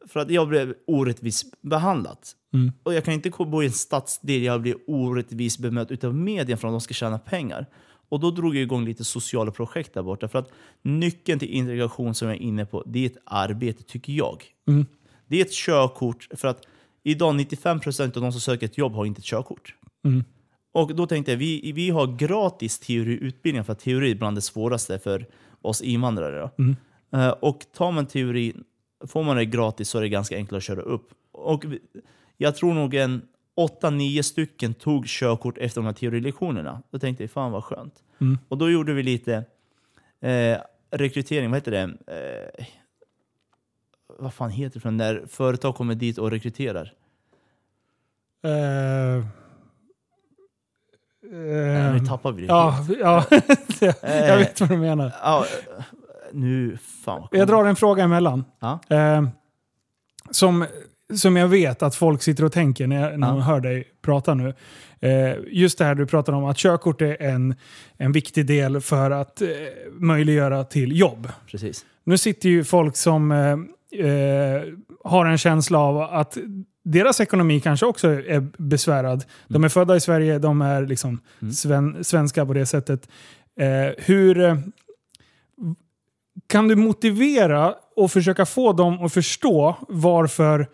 för att jag blev orättvist behandlad. Mm. Och jag kan inte bo i en stadsdel jag blir orättvist bemött utav media för att de ska tjäna pengar. Och då drog jag igång lite sociala projekt där borta. För att nyckeln till integration som jag är inne på, det är ett arbete tycker jag. Mm. Det är ett körkort, för att idag 95% av de som söker ett jobb har inte ett körkort. Mm. Och då tänkte jag, vi, vi har gratis teoriutbildning, för att teori är bland det svåraste för oss invandrare. Mm. Eh, och tar man teori, får man det gratis så är det ganska enkelt att köra upp. Och jag tror nog en 8-9 stycken tog körkort efter de här teorilektionerna. Då tänkte jag, fan vad skönt. Mm. Och då gjorde vi lite eh, rekrytering, vad heter det? Eh, vad fan heter det för när företag kommer dit och rekryterar? Eh, Nej, men nu tappar vi det. Ja, ja jag vet vad du menar. Ja, nu, fan Jag drar en fråga emellan. Ja. Eh, som, som jag vet att folk sitter och tänker när, jag, när Ja. de hör dig prata nu. Eh, just det här du pratar om, att körkort är en, en viktig del för att eh, möjliggöra till jobb. Precis. Nu sitter ju folk som eh, eh, har en känsla av att deras ekonomi kanske också är besvärad. De är födda i Sverige, de är liksom sven, svenska på det sättet. Eh, hur kan du motivera och försöka få dem att förstå varför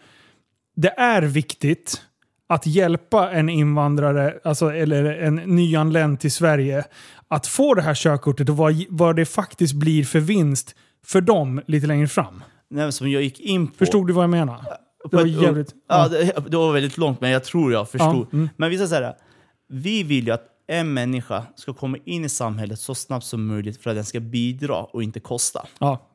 det är viktigt att hjälpa en invandrare, alltså, eller en nyanländ till Sverige, att få det här körkortet och vad, vad det faktiskt blir för vinst för dem lite längre fram. Nej, som jag gick in på... Förstod du vad jag menar? Det var jävligt... Ja, det, det var väldigt långt, men jag tror jag förstod. Ja, mm. Men vi säger så här, vi vill ju att en människa ska komma in i samhället så snabbt som möjligt för att den ska bidra och inte kosta. Ja.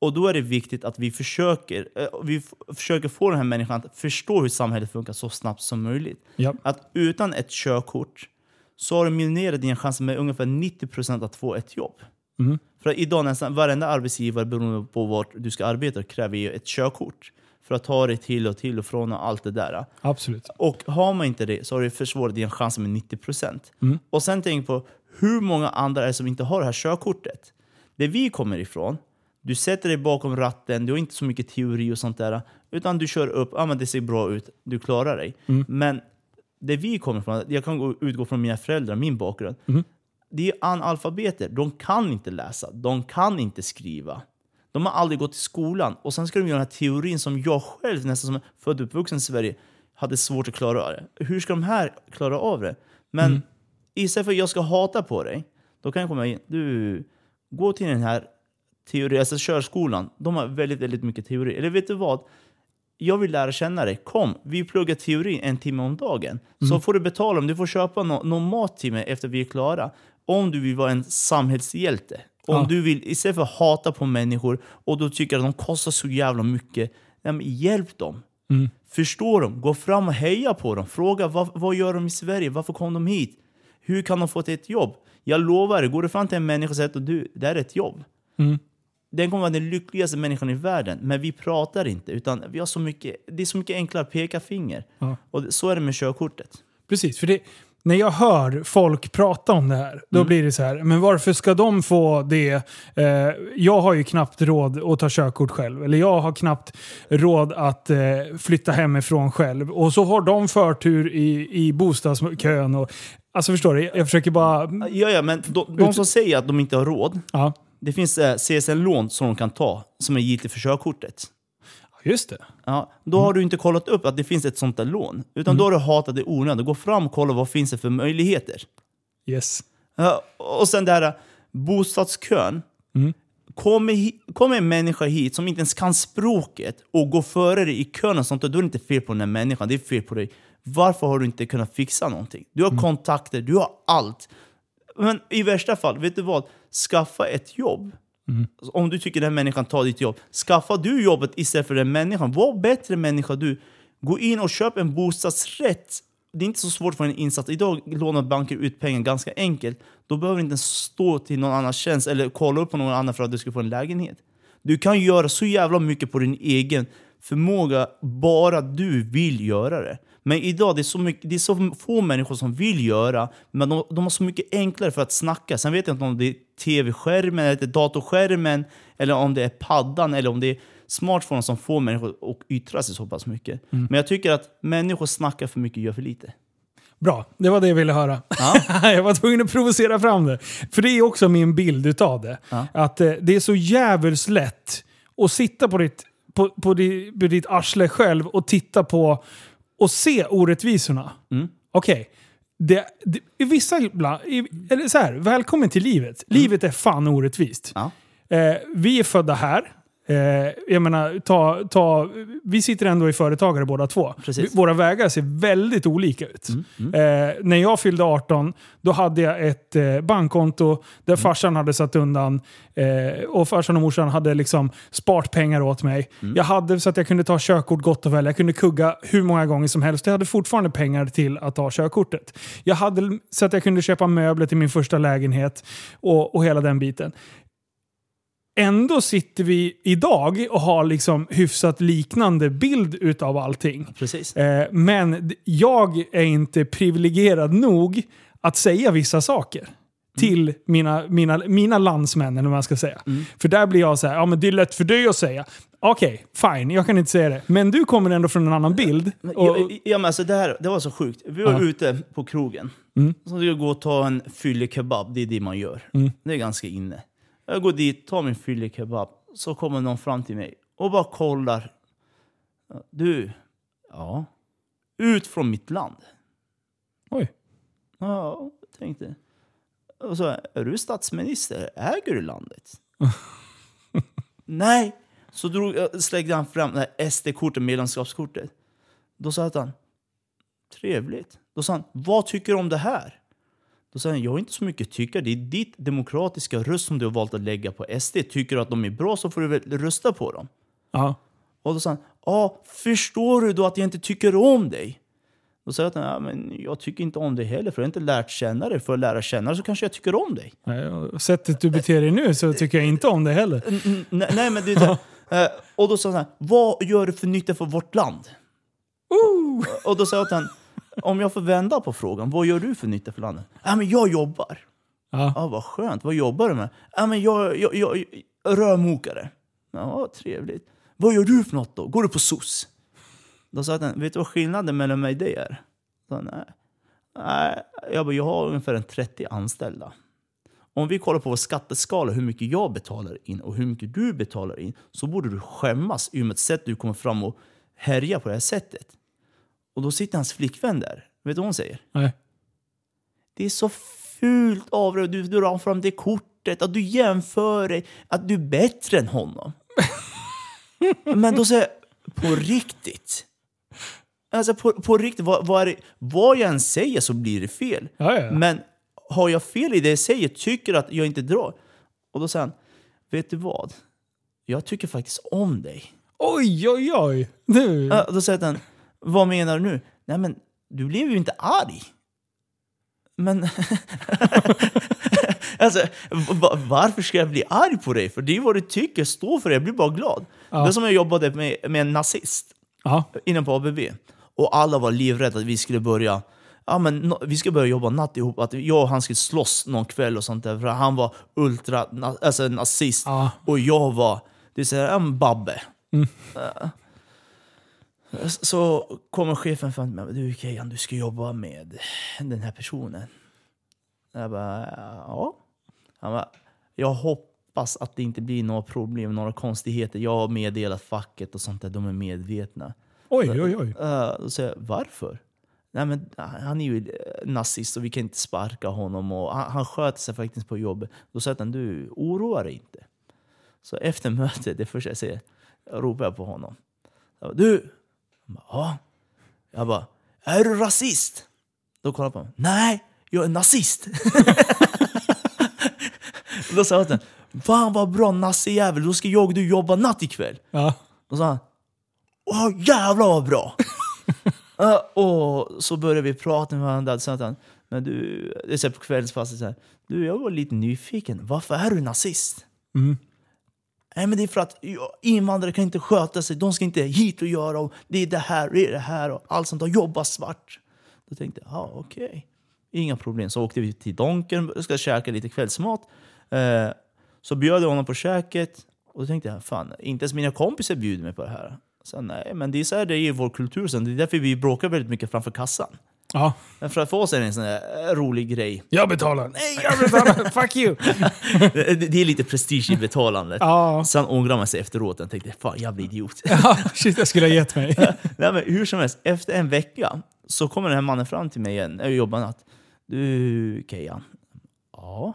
Och då är det viktigt att vi försöker, eh, vi försöker få den här människan att förstå hur samhället funkar så snabbt som möjligt. Ja. Att utan ett körkort så har du minimerat dina chanser med ungefär 90% att få ett jobb. Mm. För idag nästan varenda arbetsgivare beroende på vart du ska arbeta kräver ju ett körkort. För att ta dig till och till och från och allt det där. Absolut. Och har man inte det så har du försvårat dina chanser med 90%. Mm. Och sen tänk på hur många andra är det som inte har det här körkortet. Det vi kommer ifrån, du sätter dig bakom ratten, du har inte så mycket teori och sånt där. Utan du kör upp, ah, men det ser bra ut, du klarar dig. Mm. Men det vi kommer ifrån, jag kan gå, utgå från mina föräldrar, min bakgrund. Mm. Det är analfabeter, de kan inte läsa, de kan inte skriva. De har aldrig gått i skolan. Och sen ska de göra den här teorin som jag själv, nästan som född och uppvuxen i Sverige, hade svårt att klara av. Hur ska de här klara av det? Men istället för att jag ska hata på dig, då kan jag komma in. Du, gå till den här teori, alltså körskolan. De har väldigt, väldigt mycket teori. Eller vet du vad? Jag vill lära känna dig. Kom, vi pluggar teori en timme om dagen. Så får du betala om du får köpa nå- någon mat till mig efter vi är klara. Om du vill vara en samhällshjälte. Om Ja. du vill, istället för att hata på människor och då tycker att de kostar så jävla mycket. Hjälp dem. Mm. Förstå dem. Gå fram och heja på dem. Fråga vad, vad gör de i Sverige? Varför kom de hit? Hur kan de få till ett jobb? Jag lovar går du fram till en människa och säger att du, det här är ett jobb. Mm. Den kommer vara den lyckligaste människan i världen. Men vi pratar inte. Utan vi har så mycket, det är så mycket enklare att peka finger. Ja. Och så är det med körkortet. Precis, för det, när jag hör folk prata om det här, då blir det så här, men varför ska de få det? Eh, jag har ju knappt råd att ta körkort själv. Eller jag har knappt råd att eh, flytta hemifrån själv. Och så har de förtur i, i bostadskön. Och, alltså förstår du? Jag försöker bara... Ja, ja, men de, de som säger att de inte har råd. Ja, Det finns eh, CSN-lån som de kan ta som är giltigt för körkortet. Just det. Ja, då har du inte kollat upp att det finns ett sånt där lån. Utan då har du hatat det i onödan. Gå fram och kolla vad finns det för möjligheter. Yes. Ja, och sen det här bostadskön. Mm. Kommer, hi- kommer en människa hit som inte ens kan språket och går före dig i kön och sånt, då är det inte fel på den här människan, det är fel på dig. Varför har du inte kunnat fixa någonting? Du har Mm. kontakter, du har allt. Men i värsta fall, vet du vad? Skaffa ett jobb. Mm. Om du tycker den människan tar ditt jobb, skaffa du jobbet istället för den människan. Var bättre människa du. Gå in och köp en bostadsrätt. Det är inte så svårt för en insats. Idag lånar banker ut pengar ganska enkelt. Då behöver du inte stå till någon annans tjänst eller kolla upp på någon annan för att du ska få en lägenhet. Du kan göra så jävla mycket på din egen förmåga, bara du vill göra det. Men idag det är så mycket, det är så få människor som vill göra, men de, de har så mycket enklare för att snacka. Sen vet jag inte om det är tv-skärmen, eller datorskärmen, eller om det är paddan, eller om det är smartphone som får människor att yttra sig så pass mycket. Men jag tycker att människor snackar för mycket, gör för lite. Bra, det var det jag ville höra. Ja. jag var tvungen att provocera fram det. För det är också min bild utav det. Ja. Att eh, det är så jävligt lätt att sitta på ditt, på, på, ditt, på ditt arsle själv och titta på och se orättvisorna. Mm. Okej. Det, det, i vissa ibland, i, eller så här, välkommen till livet. Livet är fan orättvist. Ja. Eh, vi är födda här. Eh, jag menar, ta, ta, vi sitter ändå i företagare båda två. Precis. Våra vägar ser väldigt olika ut. Mm, Eh, när jag fyllde 18, då hade jag ett eh, bankkonto Mm. där farsan hade satt undan eh, och farsan och morsan hade liksom sparat pengar åt mig. Mm. Jag hade så att jag kunde ta körkort gott och väl. Jag kunde kugga hur många gånger som helst. Jag hade fortfarande pengar till att ta körkortet. Jag hade så att jag kunde köpa möbler till min första lägenhet och, och hela den biten. Ändå sitter vi idag och har liksom hyfsat liknande bild utav allting. Precis. Eh, men jag är inte privilegierad nog att säga vissa saker. Till mina, mina, mina landsmän, eller vad man ska säga. För där blir jag så här, ja men det är lätt för dig att säga. Okej, fine, jag kan inte säga det. Men du kommer ändå från en annan bild. Och, ja, ja, men alltså det, här, det var så sjukt. Vi var Ja. ute på krogen. Så skulle gå och ta en fyllig kebab. Det är det man gör. Det är ganska inne. Jag går dit, tar min fyllig kebab. Så kommer någon fram till mig och bara kollar. Du, ja. Ut från mitt land. oj. Ja, jag tänkte. Och så, är du statsminister? Äger du landet? Nej. Så drog, jag- slängde han fram SD-kortet, medlemskapskortet. Då sa han, trevligt. Då sa han, vad tycker du om det här? Då sa han, jag har inte så mycket tycka. Det är ditt demokratiska röst som du har valt att lägga på SD. Tycker du att de är bra så får du väl rösta på dem. Ja. Och då sa han, ja, förstår du då att jag inte tycker om dig? Då jag att ja, men jag tycker inte om dig heller, för jag har inte lärt känna dig. För att lära känna dig så kanske jag tycker om dig. Nej, Sättet du beter dig nu så tycker jag inte om det heller. Nej, nej, men du, vet, eh, och då sa han, vad gör du för nytta för vårt land? Och då sa honom, om jag får vända på frågan, vad gör du för nytta för landet? Ja, men jag jobbar. Ja. Ja, vad skönt. Vad jobbar du med? Ja, men jag, jag, jag, jag rörmokare. Ja, trevligt. Vad gör du för något då? Går du på SOS? Då sa han, vet du vad skillnaden mellan mig och dig är? Så, nej. nej. Jag, bara, jag har ungefär en 30 anställda. Om vi kollar på vår skatteskala, hur mycket jag betalar in och hur mycket du betalar in, så borde du skämmas i och med ett sätt du kommer fram och härjar på det här sättet. Och då sitter hans flickvän där. Vet du vad hon säger? Nej. Det är så fult av dig. Du drar fram det kortet, att du jämför dig, att du är bättre än honom. Men då säger jag, på riktigt? Alltså på, på riktigt, vad, vad, är det, vad jag än säger så blir det fel. Ja, ja. Men har jag fel i det jag säger, tycker att jag inte drar? Och då säger han, vet du vad? Jag tycker faktiskt om dig. Oj, oj, oj. Nu. Då säger han, vad menar du nu? Nej men, du blev ju inte arg. Men... alltså, va- varför ska jag bli arg på dig? För det är vad du tycker, stå för det, jag blir bara glad. Det är som jag jobbade med, med en nazist Ja. inne på ABB. Och alla var livrädda att vi skulle börja Ja, men no, vi skulle börja jobba natt ihop, att jag och han skulle slåss någon kväll och sånt där. För han var ultra, na, alltså nazist Ja. och jag var, det är såhär, en babbe. Eh, Så kommer chefen fram till mig. Du Kejan, du ska jobba med den här personen. Jag bara, ja. Han bara, jag hoppas att det inte blir några problem, några konstigheter. Jag har meddelat facket och sånt där, de är medvetna. Oj, oj, oj. Uh, då säger jag, varför? Nej, men han är ju eh, nazist och vi kan inte sparka honom. Och han, han sköter sig faktiskt på jobbet. Då säger han, du oroa dig inte. Så efter mötet, det första jag säger, ropar jag på honom. Du! Han bara, ja. Jag bara, är du rasist? Då kollar han på mig. Nej, jag är nazist. då sa jag honom, fan vad bra nassejävel, då ska jag och du jobba natt ikväll. Ja. Så sa han, åh jävlar vad bra! Ja, och så började vi prata med varandra. Så att han, men du, det är på kvällspasset så här, du jag var lite nyfiken, varför är du nazist? Mm. Nej men det är för att invandrare kan inte sköta sig, de ska inte hit och göra, och det är det här, och det det här och allt sånt, De jobbar svart. Då tänkte jag, ah, okej, Okay. inga problem. Så åkte vi till Donken, och ska käka lite kvällsmat. Eh, så bjöd jag honom på käket, och då tänkte jag, fan, inte ens mina kompisar bjuder mig på det här. Så nej, men det är så här det är i vår kultur sen. Det är därför vi bråkar väldigt mycket framför kassan. Ja. Men för att få det en sån här eh, rolig grej. Jag betalar. Nej, jag betalar. Fuck you. Det det är lite prestige i betalandet. Ja. Sen ångrar man sig efteråt och tänkte, fan jävla idiot. Ja, shit, jag skulle ha gett mig. Nej, men hur som helst, efter en vecka så kommer den här mannen fram till mig igen, jag jobbar natt. Du Kejan, ja,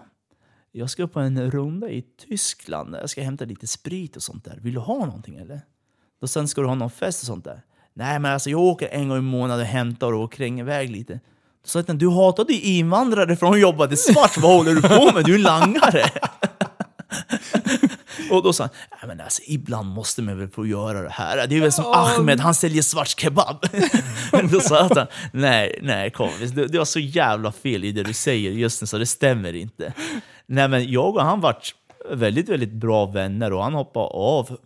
jag ska på en runda i Tyskland. Jag ska hämta lite sprit och sånt där. Vill du ha någonting eller? Då sen ska du ha någon fest och sånt där. Nej men alltså jag åker en gång i månaden och hämtar och kränger iväg lite. Då sa jag du hatade ju invandrare från att jobbade svart. Vad håller du på med? Du är langare. och då sa han, Nej, men alltså, ibland måste man väl få göra det här. Det är väl som Ahmed, han säljer svart kebab. då sa han, nej, nej kompis, du, du har så jävla fel i det du säger just nu så det stämmer inte. Nej men jag och han vart väldigt, väldigt bra vänner och han hoppade av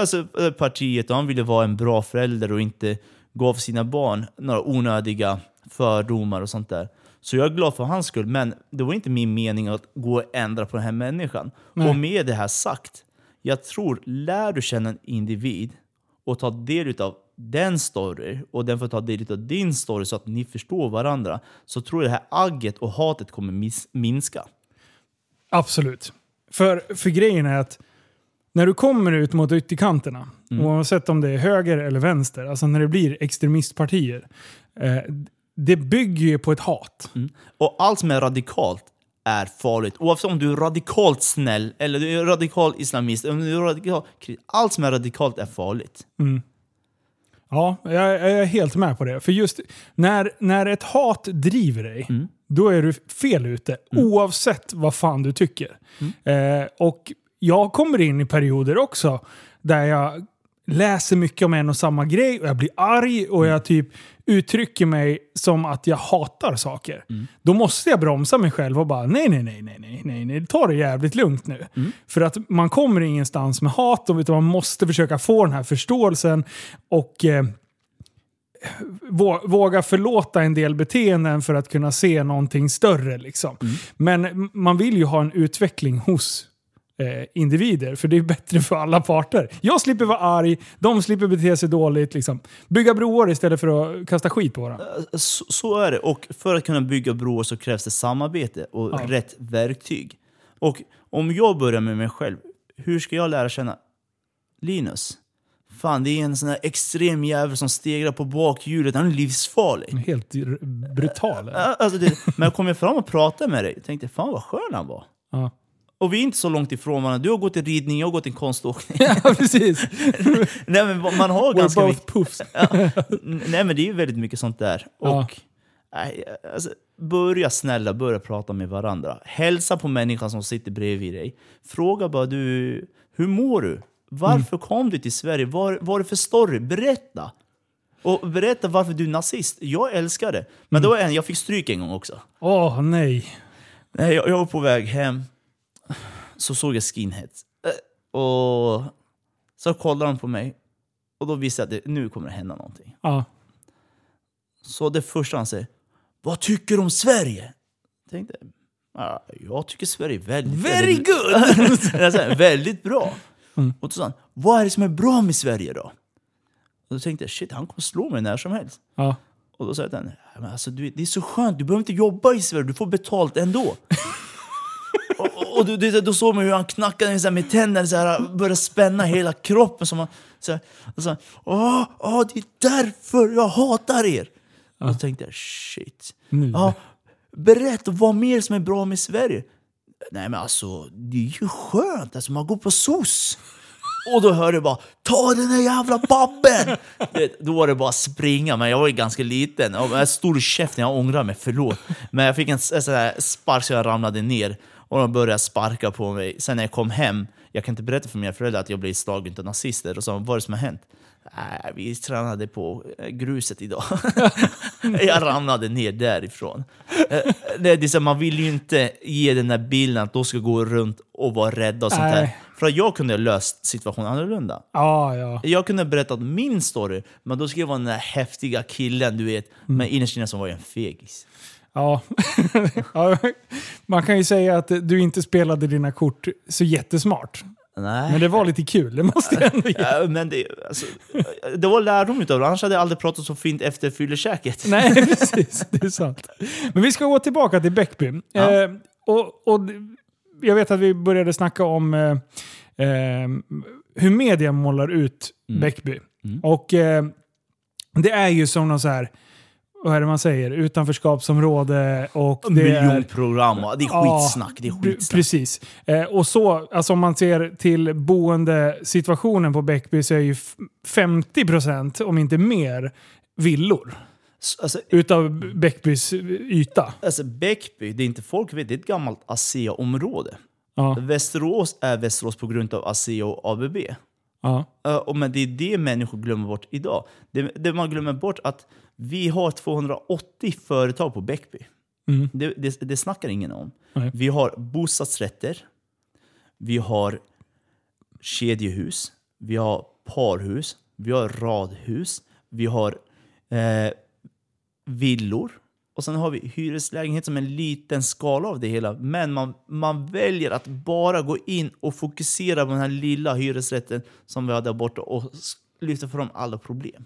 alltså, partiet och han ville vara en bra förälder och inte gav sina barn några onödiga fördomar och sånt där. Så jag är glad för hans skull, men det var inte min mening att gå och ändra på den här människan. Nej. Och med det här sagt, jag tror, lär du känna en individ och ta del av den story och den får ta del av din story så att ni förstår varandra, så tror jag det här agget och hatet kommer minska. Absolut. För, för grejen är att när du kommer ut mot ytterkanterna, mm. oavsett om det är höger eller vänster, alltså när det blir extremistpartier, eh, det bygger ju på ett hat. Mm. Och allt som är radikalt är farligt. Oavsett om du är radikalt snäll, eller du är radikal islamist, om du är radikal, allt som är radikalt är farligt. Mm. Ja, jag, jag, är helt med på det. För just när, när ett hat driver dig, mm. då är du fel ute. Mm. Oavsett vad fan du tycker. Mm. Eh, och jag kommer in i perioder också där jag läser mycket om en och samma grej och jag blir arg och jag typ uttrycker mig som att jag hatar saker. Mm. Då måste jag bromsa mig själv och bara nej, nej, nej, nej, nej, nej, nej. ta det jävligt lugnt nu. Mm. För att man kommer ingenstans med hat, utan man måste försöka få den här förståelsen och eh, våga förlåta en del beteenden för att kunna se någonting större. Liksom. Mm. Men man vill ju ha en utveckling hos eh, individer. För det är bättre för alla parter. Jag slipper vara arg, de slipper bete sig dåligt. Liksom. Bygga broar istället för att kasta skit på varandra. Eh, så, så är det. Och för att kunna bygga broar så krävs det samarbete och ja. rätt verktyg. Och om jag börjar med mig själv, hur ska jag lära känna Linus? Fan, det är en sån här extrem jävel som stegrar på bakhjulet. Han är livsfarlig. Helt brutal. Alltså det, men jag kom jag fram och pratade med dig och tänkte fan vad skön han var. Ja. Och vi är inte så långt ifrån varandra. Du har gått i ridning, jag har gått i konståkning. Ja, precis. nej, men man har We're ganska both puffs. ja. Nej, men det är väldigt mycket sånt där. Och, ja. alltså, börja snälla, börja prata med varandra. Hälsa på människan som sitter bredvid dig. Fråga bara du, hur mår du? Varför mm. kom du till Sverige? Vad var det för story? Berätta! Och berätta varför du är nazist. Jag älskar det. Men mm. det var en, jag fick stryk en gång också. Åh, oh, nej. Nej, jag, jag var på väg hem så såg jag skinheads. Eh, och så kollade de på mig och då visste jag att det, nu kommer det hända någonting. Ja. Så det första han säger, vad tycker du om Sverige? Jag tänkte, ah, jag tycker Sverige är väldigt, Very väldigt, good! väldigt bra. Mm. Och då sa han, vad är det som är bra med Sverige då? Och då tänkte jag, shit han kommer slå mig när som helst. Ja. Och då sa jag till henne, alltså, det är så skönt, du behöver inte jobba i Sverige, du får betalt ändå och då, då, då såg man hur han knackade så här, med tänderna, så här, började spänna hela kroppen. Så man, så här, och så, åh, åh, det är därför jag hatar er! Ja. Och då tänkte jag, shit. Ja, berätta, vad mer som är bra med Sverige? Nej men alltså, det är ju skönt. Alltså, man går på SOS. Och då hörde jag bara Ta den där jävla pappen! då var det bara springa, men jag var ju ganska liten. Jag stod i käften, jag ångrar mig, förlåt. Men jag fick en sån spark så jag ramlade ner. Och de började sparka på mig. Sen när jag kom hem, jag kan inte berätta för mina föräldrar att jag blev slagen av nazister. Och sa vad är det som har hänt? Äh, vi tränade på eh, gruset idag. jag ramlade ner därifrån. Eh, det är så, man vill ju inte ge den där bilden att de ska gå runt och vara rädda och sånt där. För att jag kunde ha löst situationen annorlunda. Ah, ja. Jag kunde ha berättat min story, men då skulle jag vara den där häftiga killen du vet, mm. men innerst inne som var jag en fegis. Ja. Man kan ju säga att du inte spelade dina kort så jättesmart. Nej. Men det var lite kul, det måste jag ändå ge. Ja, men det, alltså, det var lärdom utav det, annars hade jag aldrig pratat så fint efter fyllekäket. Nej, precis. Det är sant. Men vi ska gå tillbaka till Bäckby. Ja. Eh, och, och, jag vet att vi började snacka om eh, eh, hur media målar ut mm. Bäckby. Mm. Och eh, det är ju som någon så här vad är det man säger, utanförskapsområde och det är... Miljonprogram. och- Det är Ja, skitsnack. Det är skitsnack. Precis. Eh, och så, alltså om man ser till boendesituationen på Bäckby så är ju f- 50% om inte mer villor Alltså, utav Bäckbys yta. alltså Bäckby, det är inte folk vet, det är ett gammalt ASEA-område. Ja, Västerås är Västerås på grund av ASEA och ABB. ja, Uh, och men det är det människor glömmer bort idag. Det, det man glömmer bort att vi har 280 företag på Bäckby. Mm. Det, det, det snackar ingen om. Nej. Vi har bostadsrätter, vi har kedjehus, vi har parhus, vi har radhus, vi har eh, villor. Och sen har vi hyreslägenhet som en liten skala av det hela. Men man, man väljer att bara gå in och fokusera på den här lilla hyresrätten som vi har där borta och lyfta fram alla problem.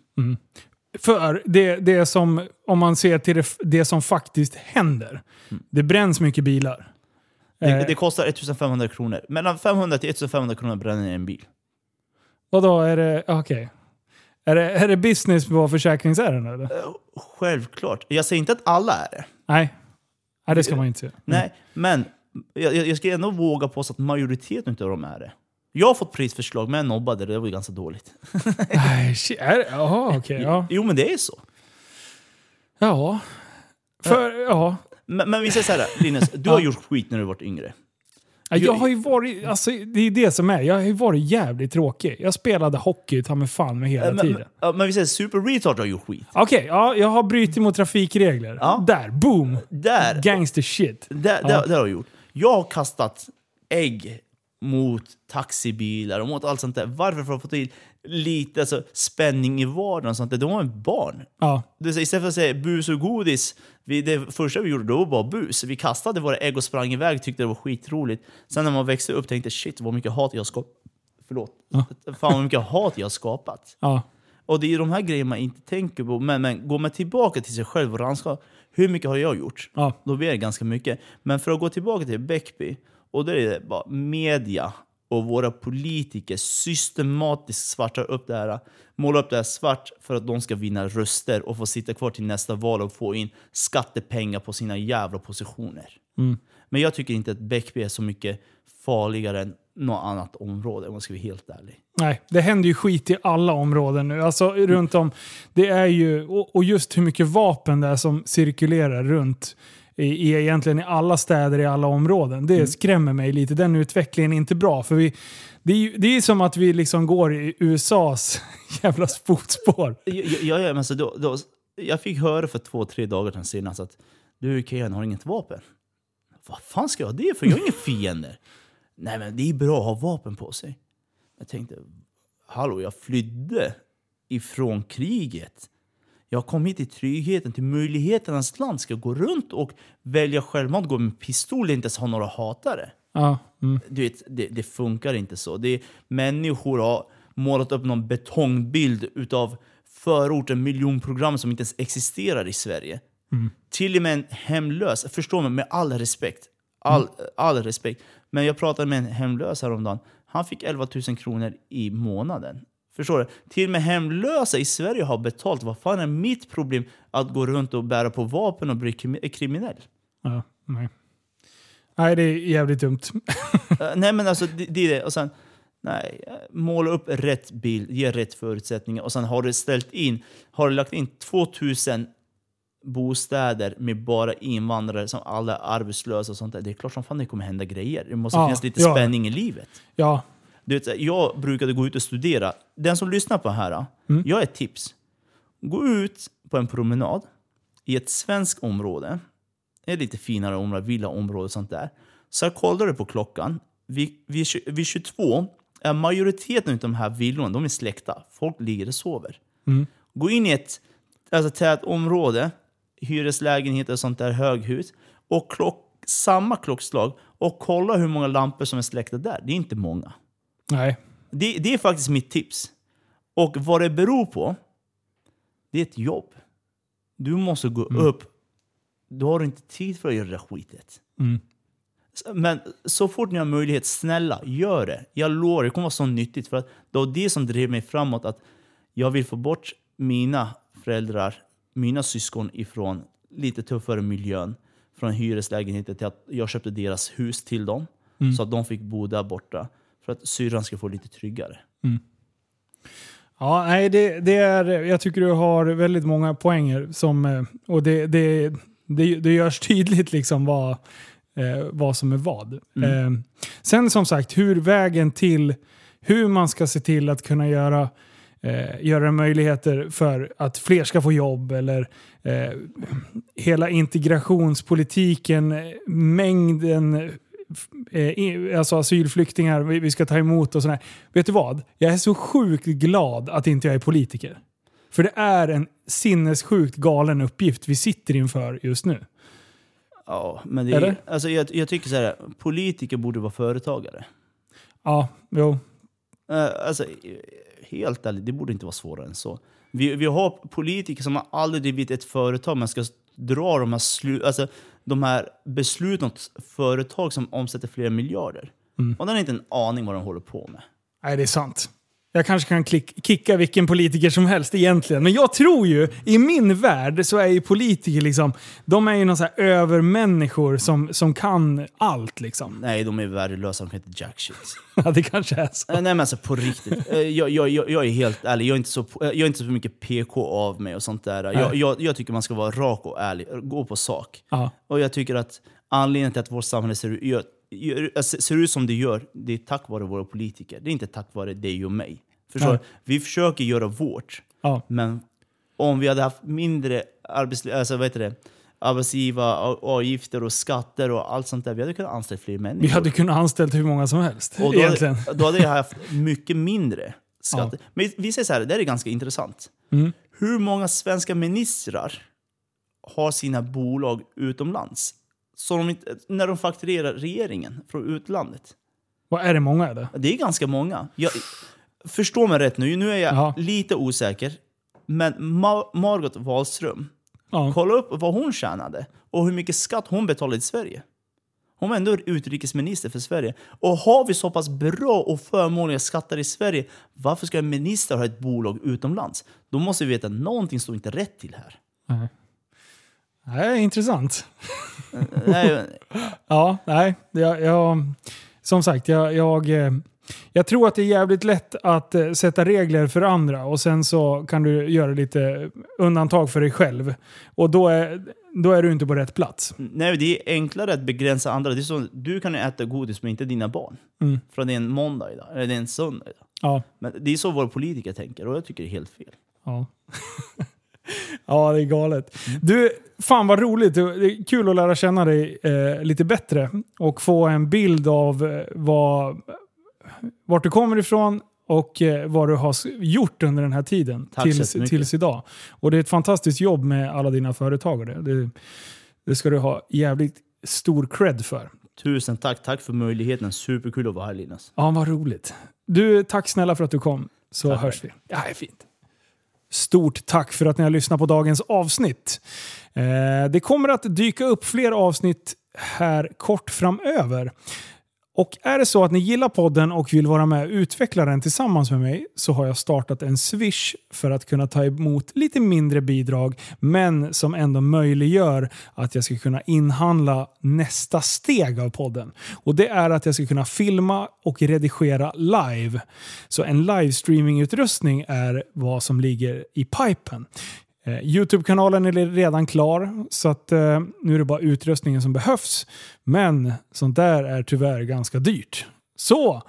För det, det som, om man ser till det, det som faktiskt händer. Det bränns mycket bilar. Det, Eh. det kostar 1500 kronor. Mellan 500 till 1500 kronor bränner en bil. Och då är det, okej. Är, det, är det business på försäkringsärenden eller? Eh, Självklart. Jag säger inte att alla är det. Nej. Nej, det ska man inte säga. Nej, men jag, jag jag ska ändå våga påstå att majoriteten av dem är det. Jag har fått prisförslag, men jag nobbade det. Det var ju ganska dåligt. Nej, shit. Är- Jaha, okej. ja. Jo, men det är så. Ja. För, ja. Men, men vi säger så här, Linus. Du har gjort skit när du varit yngre. Ja, Jag har ju varit, alltså, det är det som är, jag har ju varit jävligt tråkig. Jag spelade hockey ta mig fan med hela Men, men, tiden. ja, men vi säger super retard har gjort skit. Okej, ja, jag har brutit mot trafikregler. Ja. Där, boom! Där, Gangster shit. där, där, där har jag gjort. Jag har kastat ägg mot taxibilar och mot allt sånt där. Varför? För att få till lite alltså, spänning i vardagen och sånt där. De var en barn. Ja. Det vill säga, Istället för att säga bus och godis, vi, det första vi gjorde då var bus. Vi kastade våra ägg och sprang iväg tyckte det var skitroligt. Sen när man växte upp tänkte shit vad mycket hat jag skapat. Förlåt. Fan vad mycket hat jag skapat. Ja. Och det är de här grejerna man inte tänker på. Men, men går man tillbaka till sig själv och rannsakar, hur mycket har jag gjort? Ja. Då blir det ganska mycket. Men för att gå tillbaka till Bäckby, och då är det bara media och våra politiker systematiskt svartar upp det här, målar upp det här svart för att de ska vinna röster och få sitta kvar till nästa val och få in skattepengar på sina jävla positioner. Men jag tycker inte att Bäckby är så mycket farligare än något annat område om man ska vara helt ärlig. Nej, det händer ju skit i alla områden nu. Alltså runt om. Det är ju, och just hur mycket vapen det är som cirkulerar runt i, i egentligen i alla städer, i alla områden. Det skrämmer mig lite. Den utvecklingen är inte bra. För vi, det är det är som att vi liksom går i USAs jävla fotspår. Ja, ja, men alltså då, då, jag fick höra för två, tre dagar sedan senast att du Kejan har inget vapen. Vad fan ska jag ha det för? Jag har ingen fiende. Nej men det är bra att ha vapen på sig. Jag tänkte, hallå jag flydde ifrån kriget. Jag kom hit till tryggheten, till möjligheternas land. Ska jag gå runt och välja självmant, gå med pistol och inte ens ha några hatare? Ja, mm. Du vet, det, det funkar inte så. Det är, människor har målat upp någon betongbild utav förorten, miljonprogram som inte ens existerar i Sverige. Till och med en hemlös, förstå mig med all respekt, all, all respekt. Men jag pratade med en hemlös häromdagen. Han fick 11 000 kronor i månaden. Förstår du? Till och med hemlösa i Sverige har betalt. Vad fan är mitt problem att gå runt och bära på vapen och bli krimi- kriminell? ja, nej. Nej, det är jävligt dumt. Eh, nej men alltså det, det är det. Och sen, nej, måla upp rätt bild, ge rätt förutsättningar och sen har du ställt in, har du lagt in 2000 bostäder med bara invandrare som alla är arbetslösa och sånt där. Det är klart som fan det kommer hända grejer. Det måste Ja, finnas lite ja. spänning i livet. Ja, Du vet, jag brukade gå ut och studera. Den som lyssnar på det här, jag har ett tips. Gå ut på en promenad i ett svenskt område, ett lite finare område, villaområde och sånt där. Så kollar du på klockan. Vid, vid, vid 22 är majoriteten av de här villorna de är släckta. Folk ligger och sover. Gå in i ett alltså, tätt område, hyreslägenheter och sånt där, höghus, och klock, samma klockslag och kolla hur många lampor som är släckta där. Det är inte många. Nej. Det, det är faktiskt mitt tips. Och vad det beror på, det är ett jobb. Du måste gå upp. Du har inte tid för att göra det skitet. Mm. Men så fort ni har möjlighet, snälla, gör det. Jag lovar, det kommer vara så nyttigt. För att det var det som drev mig framåt. Att jag vill få bort mina föräldrar mina syskon ifrån lite tuffare miljön, från hyreslägenheter till att jag köpte deras hus till dem. Så att de fick bo där borta. För att syrran ska få lite tryggare. Ja, nej, det, det är, jag tycker du har väldigt många poänger. Som, eh, och det, det, det, det görs tydligt liksom vad, eh, vad som är vad. Eh, sen som sagt, hur vägen till hur man ska se till att kunna göra, eh, göra möjligheter för att fler ska få jobb eller eh, hela integrationspolitiken, eh, mängden eh, alltså asylflyktingar vi vi ska ta emot och sådär. Vet du vad? Jag är så sjukt glad att inte jag är politiker. För det är en sinnessjukt galen uppgift vi sitter inför just nu. Ja, men det Eller? är, alltså jag, jag tycker så här, politiker borde vara företagare. Ja, jo. Eh, alltså, helt ärligt, det borde inte vara svårare än så. Vi, vi har politiker som har aldrig drivit ett företag, men ska dra de här, slu, alltså, de här besluten åt företag som omsätter flera miljarder. Och den har inte en aning vad de håller på med. Nej, det är sant. Jag kanske kan klick, kicka vilken politiker som helst egentligen. Men jag tror ju, i min värld så är ju politiker liksom, de är ju någon så här övermänniskor som, som kan allt liksom. Nej, de är värdelösa, de kan inte jack shit. Ja, det kanske är så. Eh, Nej men alltså på riktigt. Eh, Jag, jag, jag, jag är helt ärlig, jag är, inte så, eh, jag är inte så mycket PK av mig och sånt där. Jag, jag, jag tycker man ska vara rak och ärlig, gå på sak. Ja. Och jag tycker att anledningen till att vårt samhälle ser, ut- ser ut som det gör, det är tack vare våra politiker. Det är inte tack vare dig och mig. Förstår Ja. Vi försöker göra vårt, Ja. men om vi hade haft mindre arbets, alltså, vad heter det, arbetsgivaravgifter och skatter och allt sånt där, vi hade kunnat anställa fler människor. Vi hade kunnat anställa hur många som helst. Och då, egentligen. hade, då hade jag haft mycket mindre skatter. Men vi säger så här, det här är ganska intressant. Mm. Hur många svenska ministrar har sina bolag utomlands? Så de inte, när de fakturerar regeringen från utlandet. Vad är det många eller? Det är ganska många. Jag, förstå mig rätt nu, nu är jag Jaha. lite osäker. Men Ma- Margot Wallström, Ja. kolla upp vad hon tjänade och hur mycket skatt hon betalade i Sverige. Hon var ändå utrikesminister för Sverige. Och har vi så pass bra och förmånliga skatter i Sverige, varför ska en minister ha ett bolag utomlands? Då måste vi veta att någonting står inte rätt till här. Nej. Nej, intressant. Nej, Ja, nej. Jag, jag, som sagt, jag, jag, eh, jag tror att det är jävligt lätt att eh, sätta regler för andra och sen så kan du göra lite undantag för dig själv. Och då är, då är du inte på rätt plats. nej, det är enklare att begränsa andra. Det är så, du kan äta godis men inte dina barn. Mm. För det är en måndag idag, eller det är en söndag idag. Ja. Men det är så våra politiker tänker och jag tycker det är helt fel. Ja. ja, det är galet. Du, fan vad roligt. Det är kul att lära känna dig eh, lite bättre och få en bild av eh, vad, vart du kommer ifrån och eh, vad du har gjort under den här tiden Tack tills, tills idag. Och det är ett fantastiskt jobb med alla dina företagare. Det, det ska du ha jävligt stor cred för. Tusen tack, tack för möjligheten. Superkul att vara här Linus. Ja, vad roligt. Du, tack snälla för att du kom. Så Tack. hörs vi. Ja, det är fint. Stort tack för att ni har lyssnat på dagens avsnitt. Eh, det kommer att dyka upp fler avsnitt här kort framöver. Och är det så att ni gillar podden och vill vara med och utveckla den tillsammans med mig så har jag startat en Swish för att kunna ta emot lite mindre bidrag men som ändå möjliggör att jag ska kunna inhandla nästa steg av podden. Och det är att jag ska kunna filma och redigera live. Så en livestreamingutrustning är vad som ligger i pipen. Eh, Youtube-kanalen är redan klar, så att, eh, nu är det bara utrustningen som behövs. Men sånt där är tyvärr ganska dyrt. Så,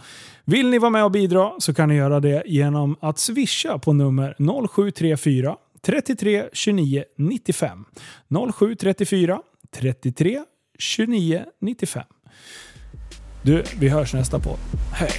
vill ni vara med och bidra så kan ni göra det genom att swisha på nummer 0734 33 29 95. 0734 33 29 95. Du, vi hörs nästa på. Hej!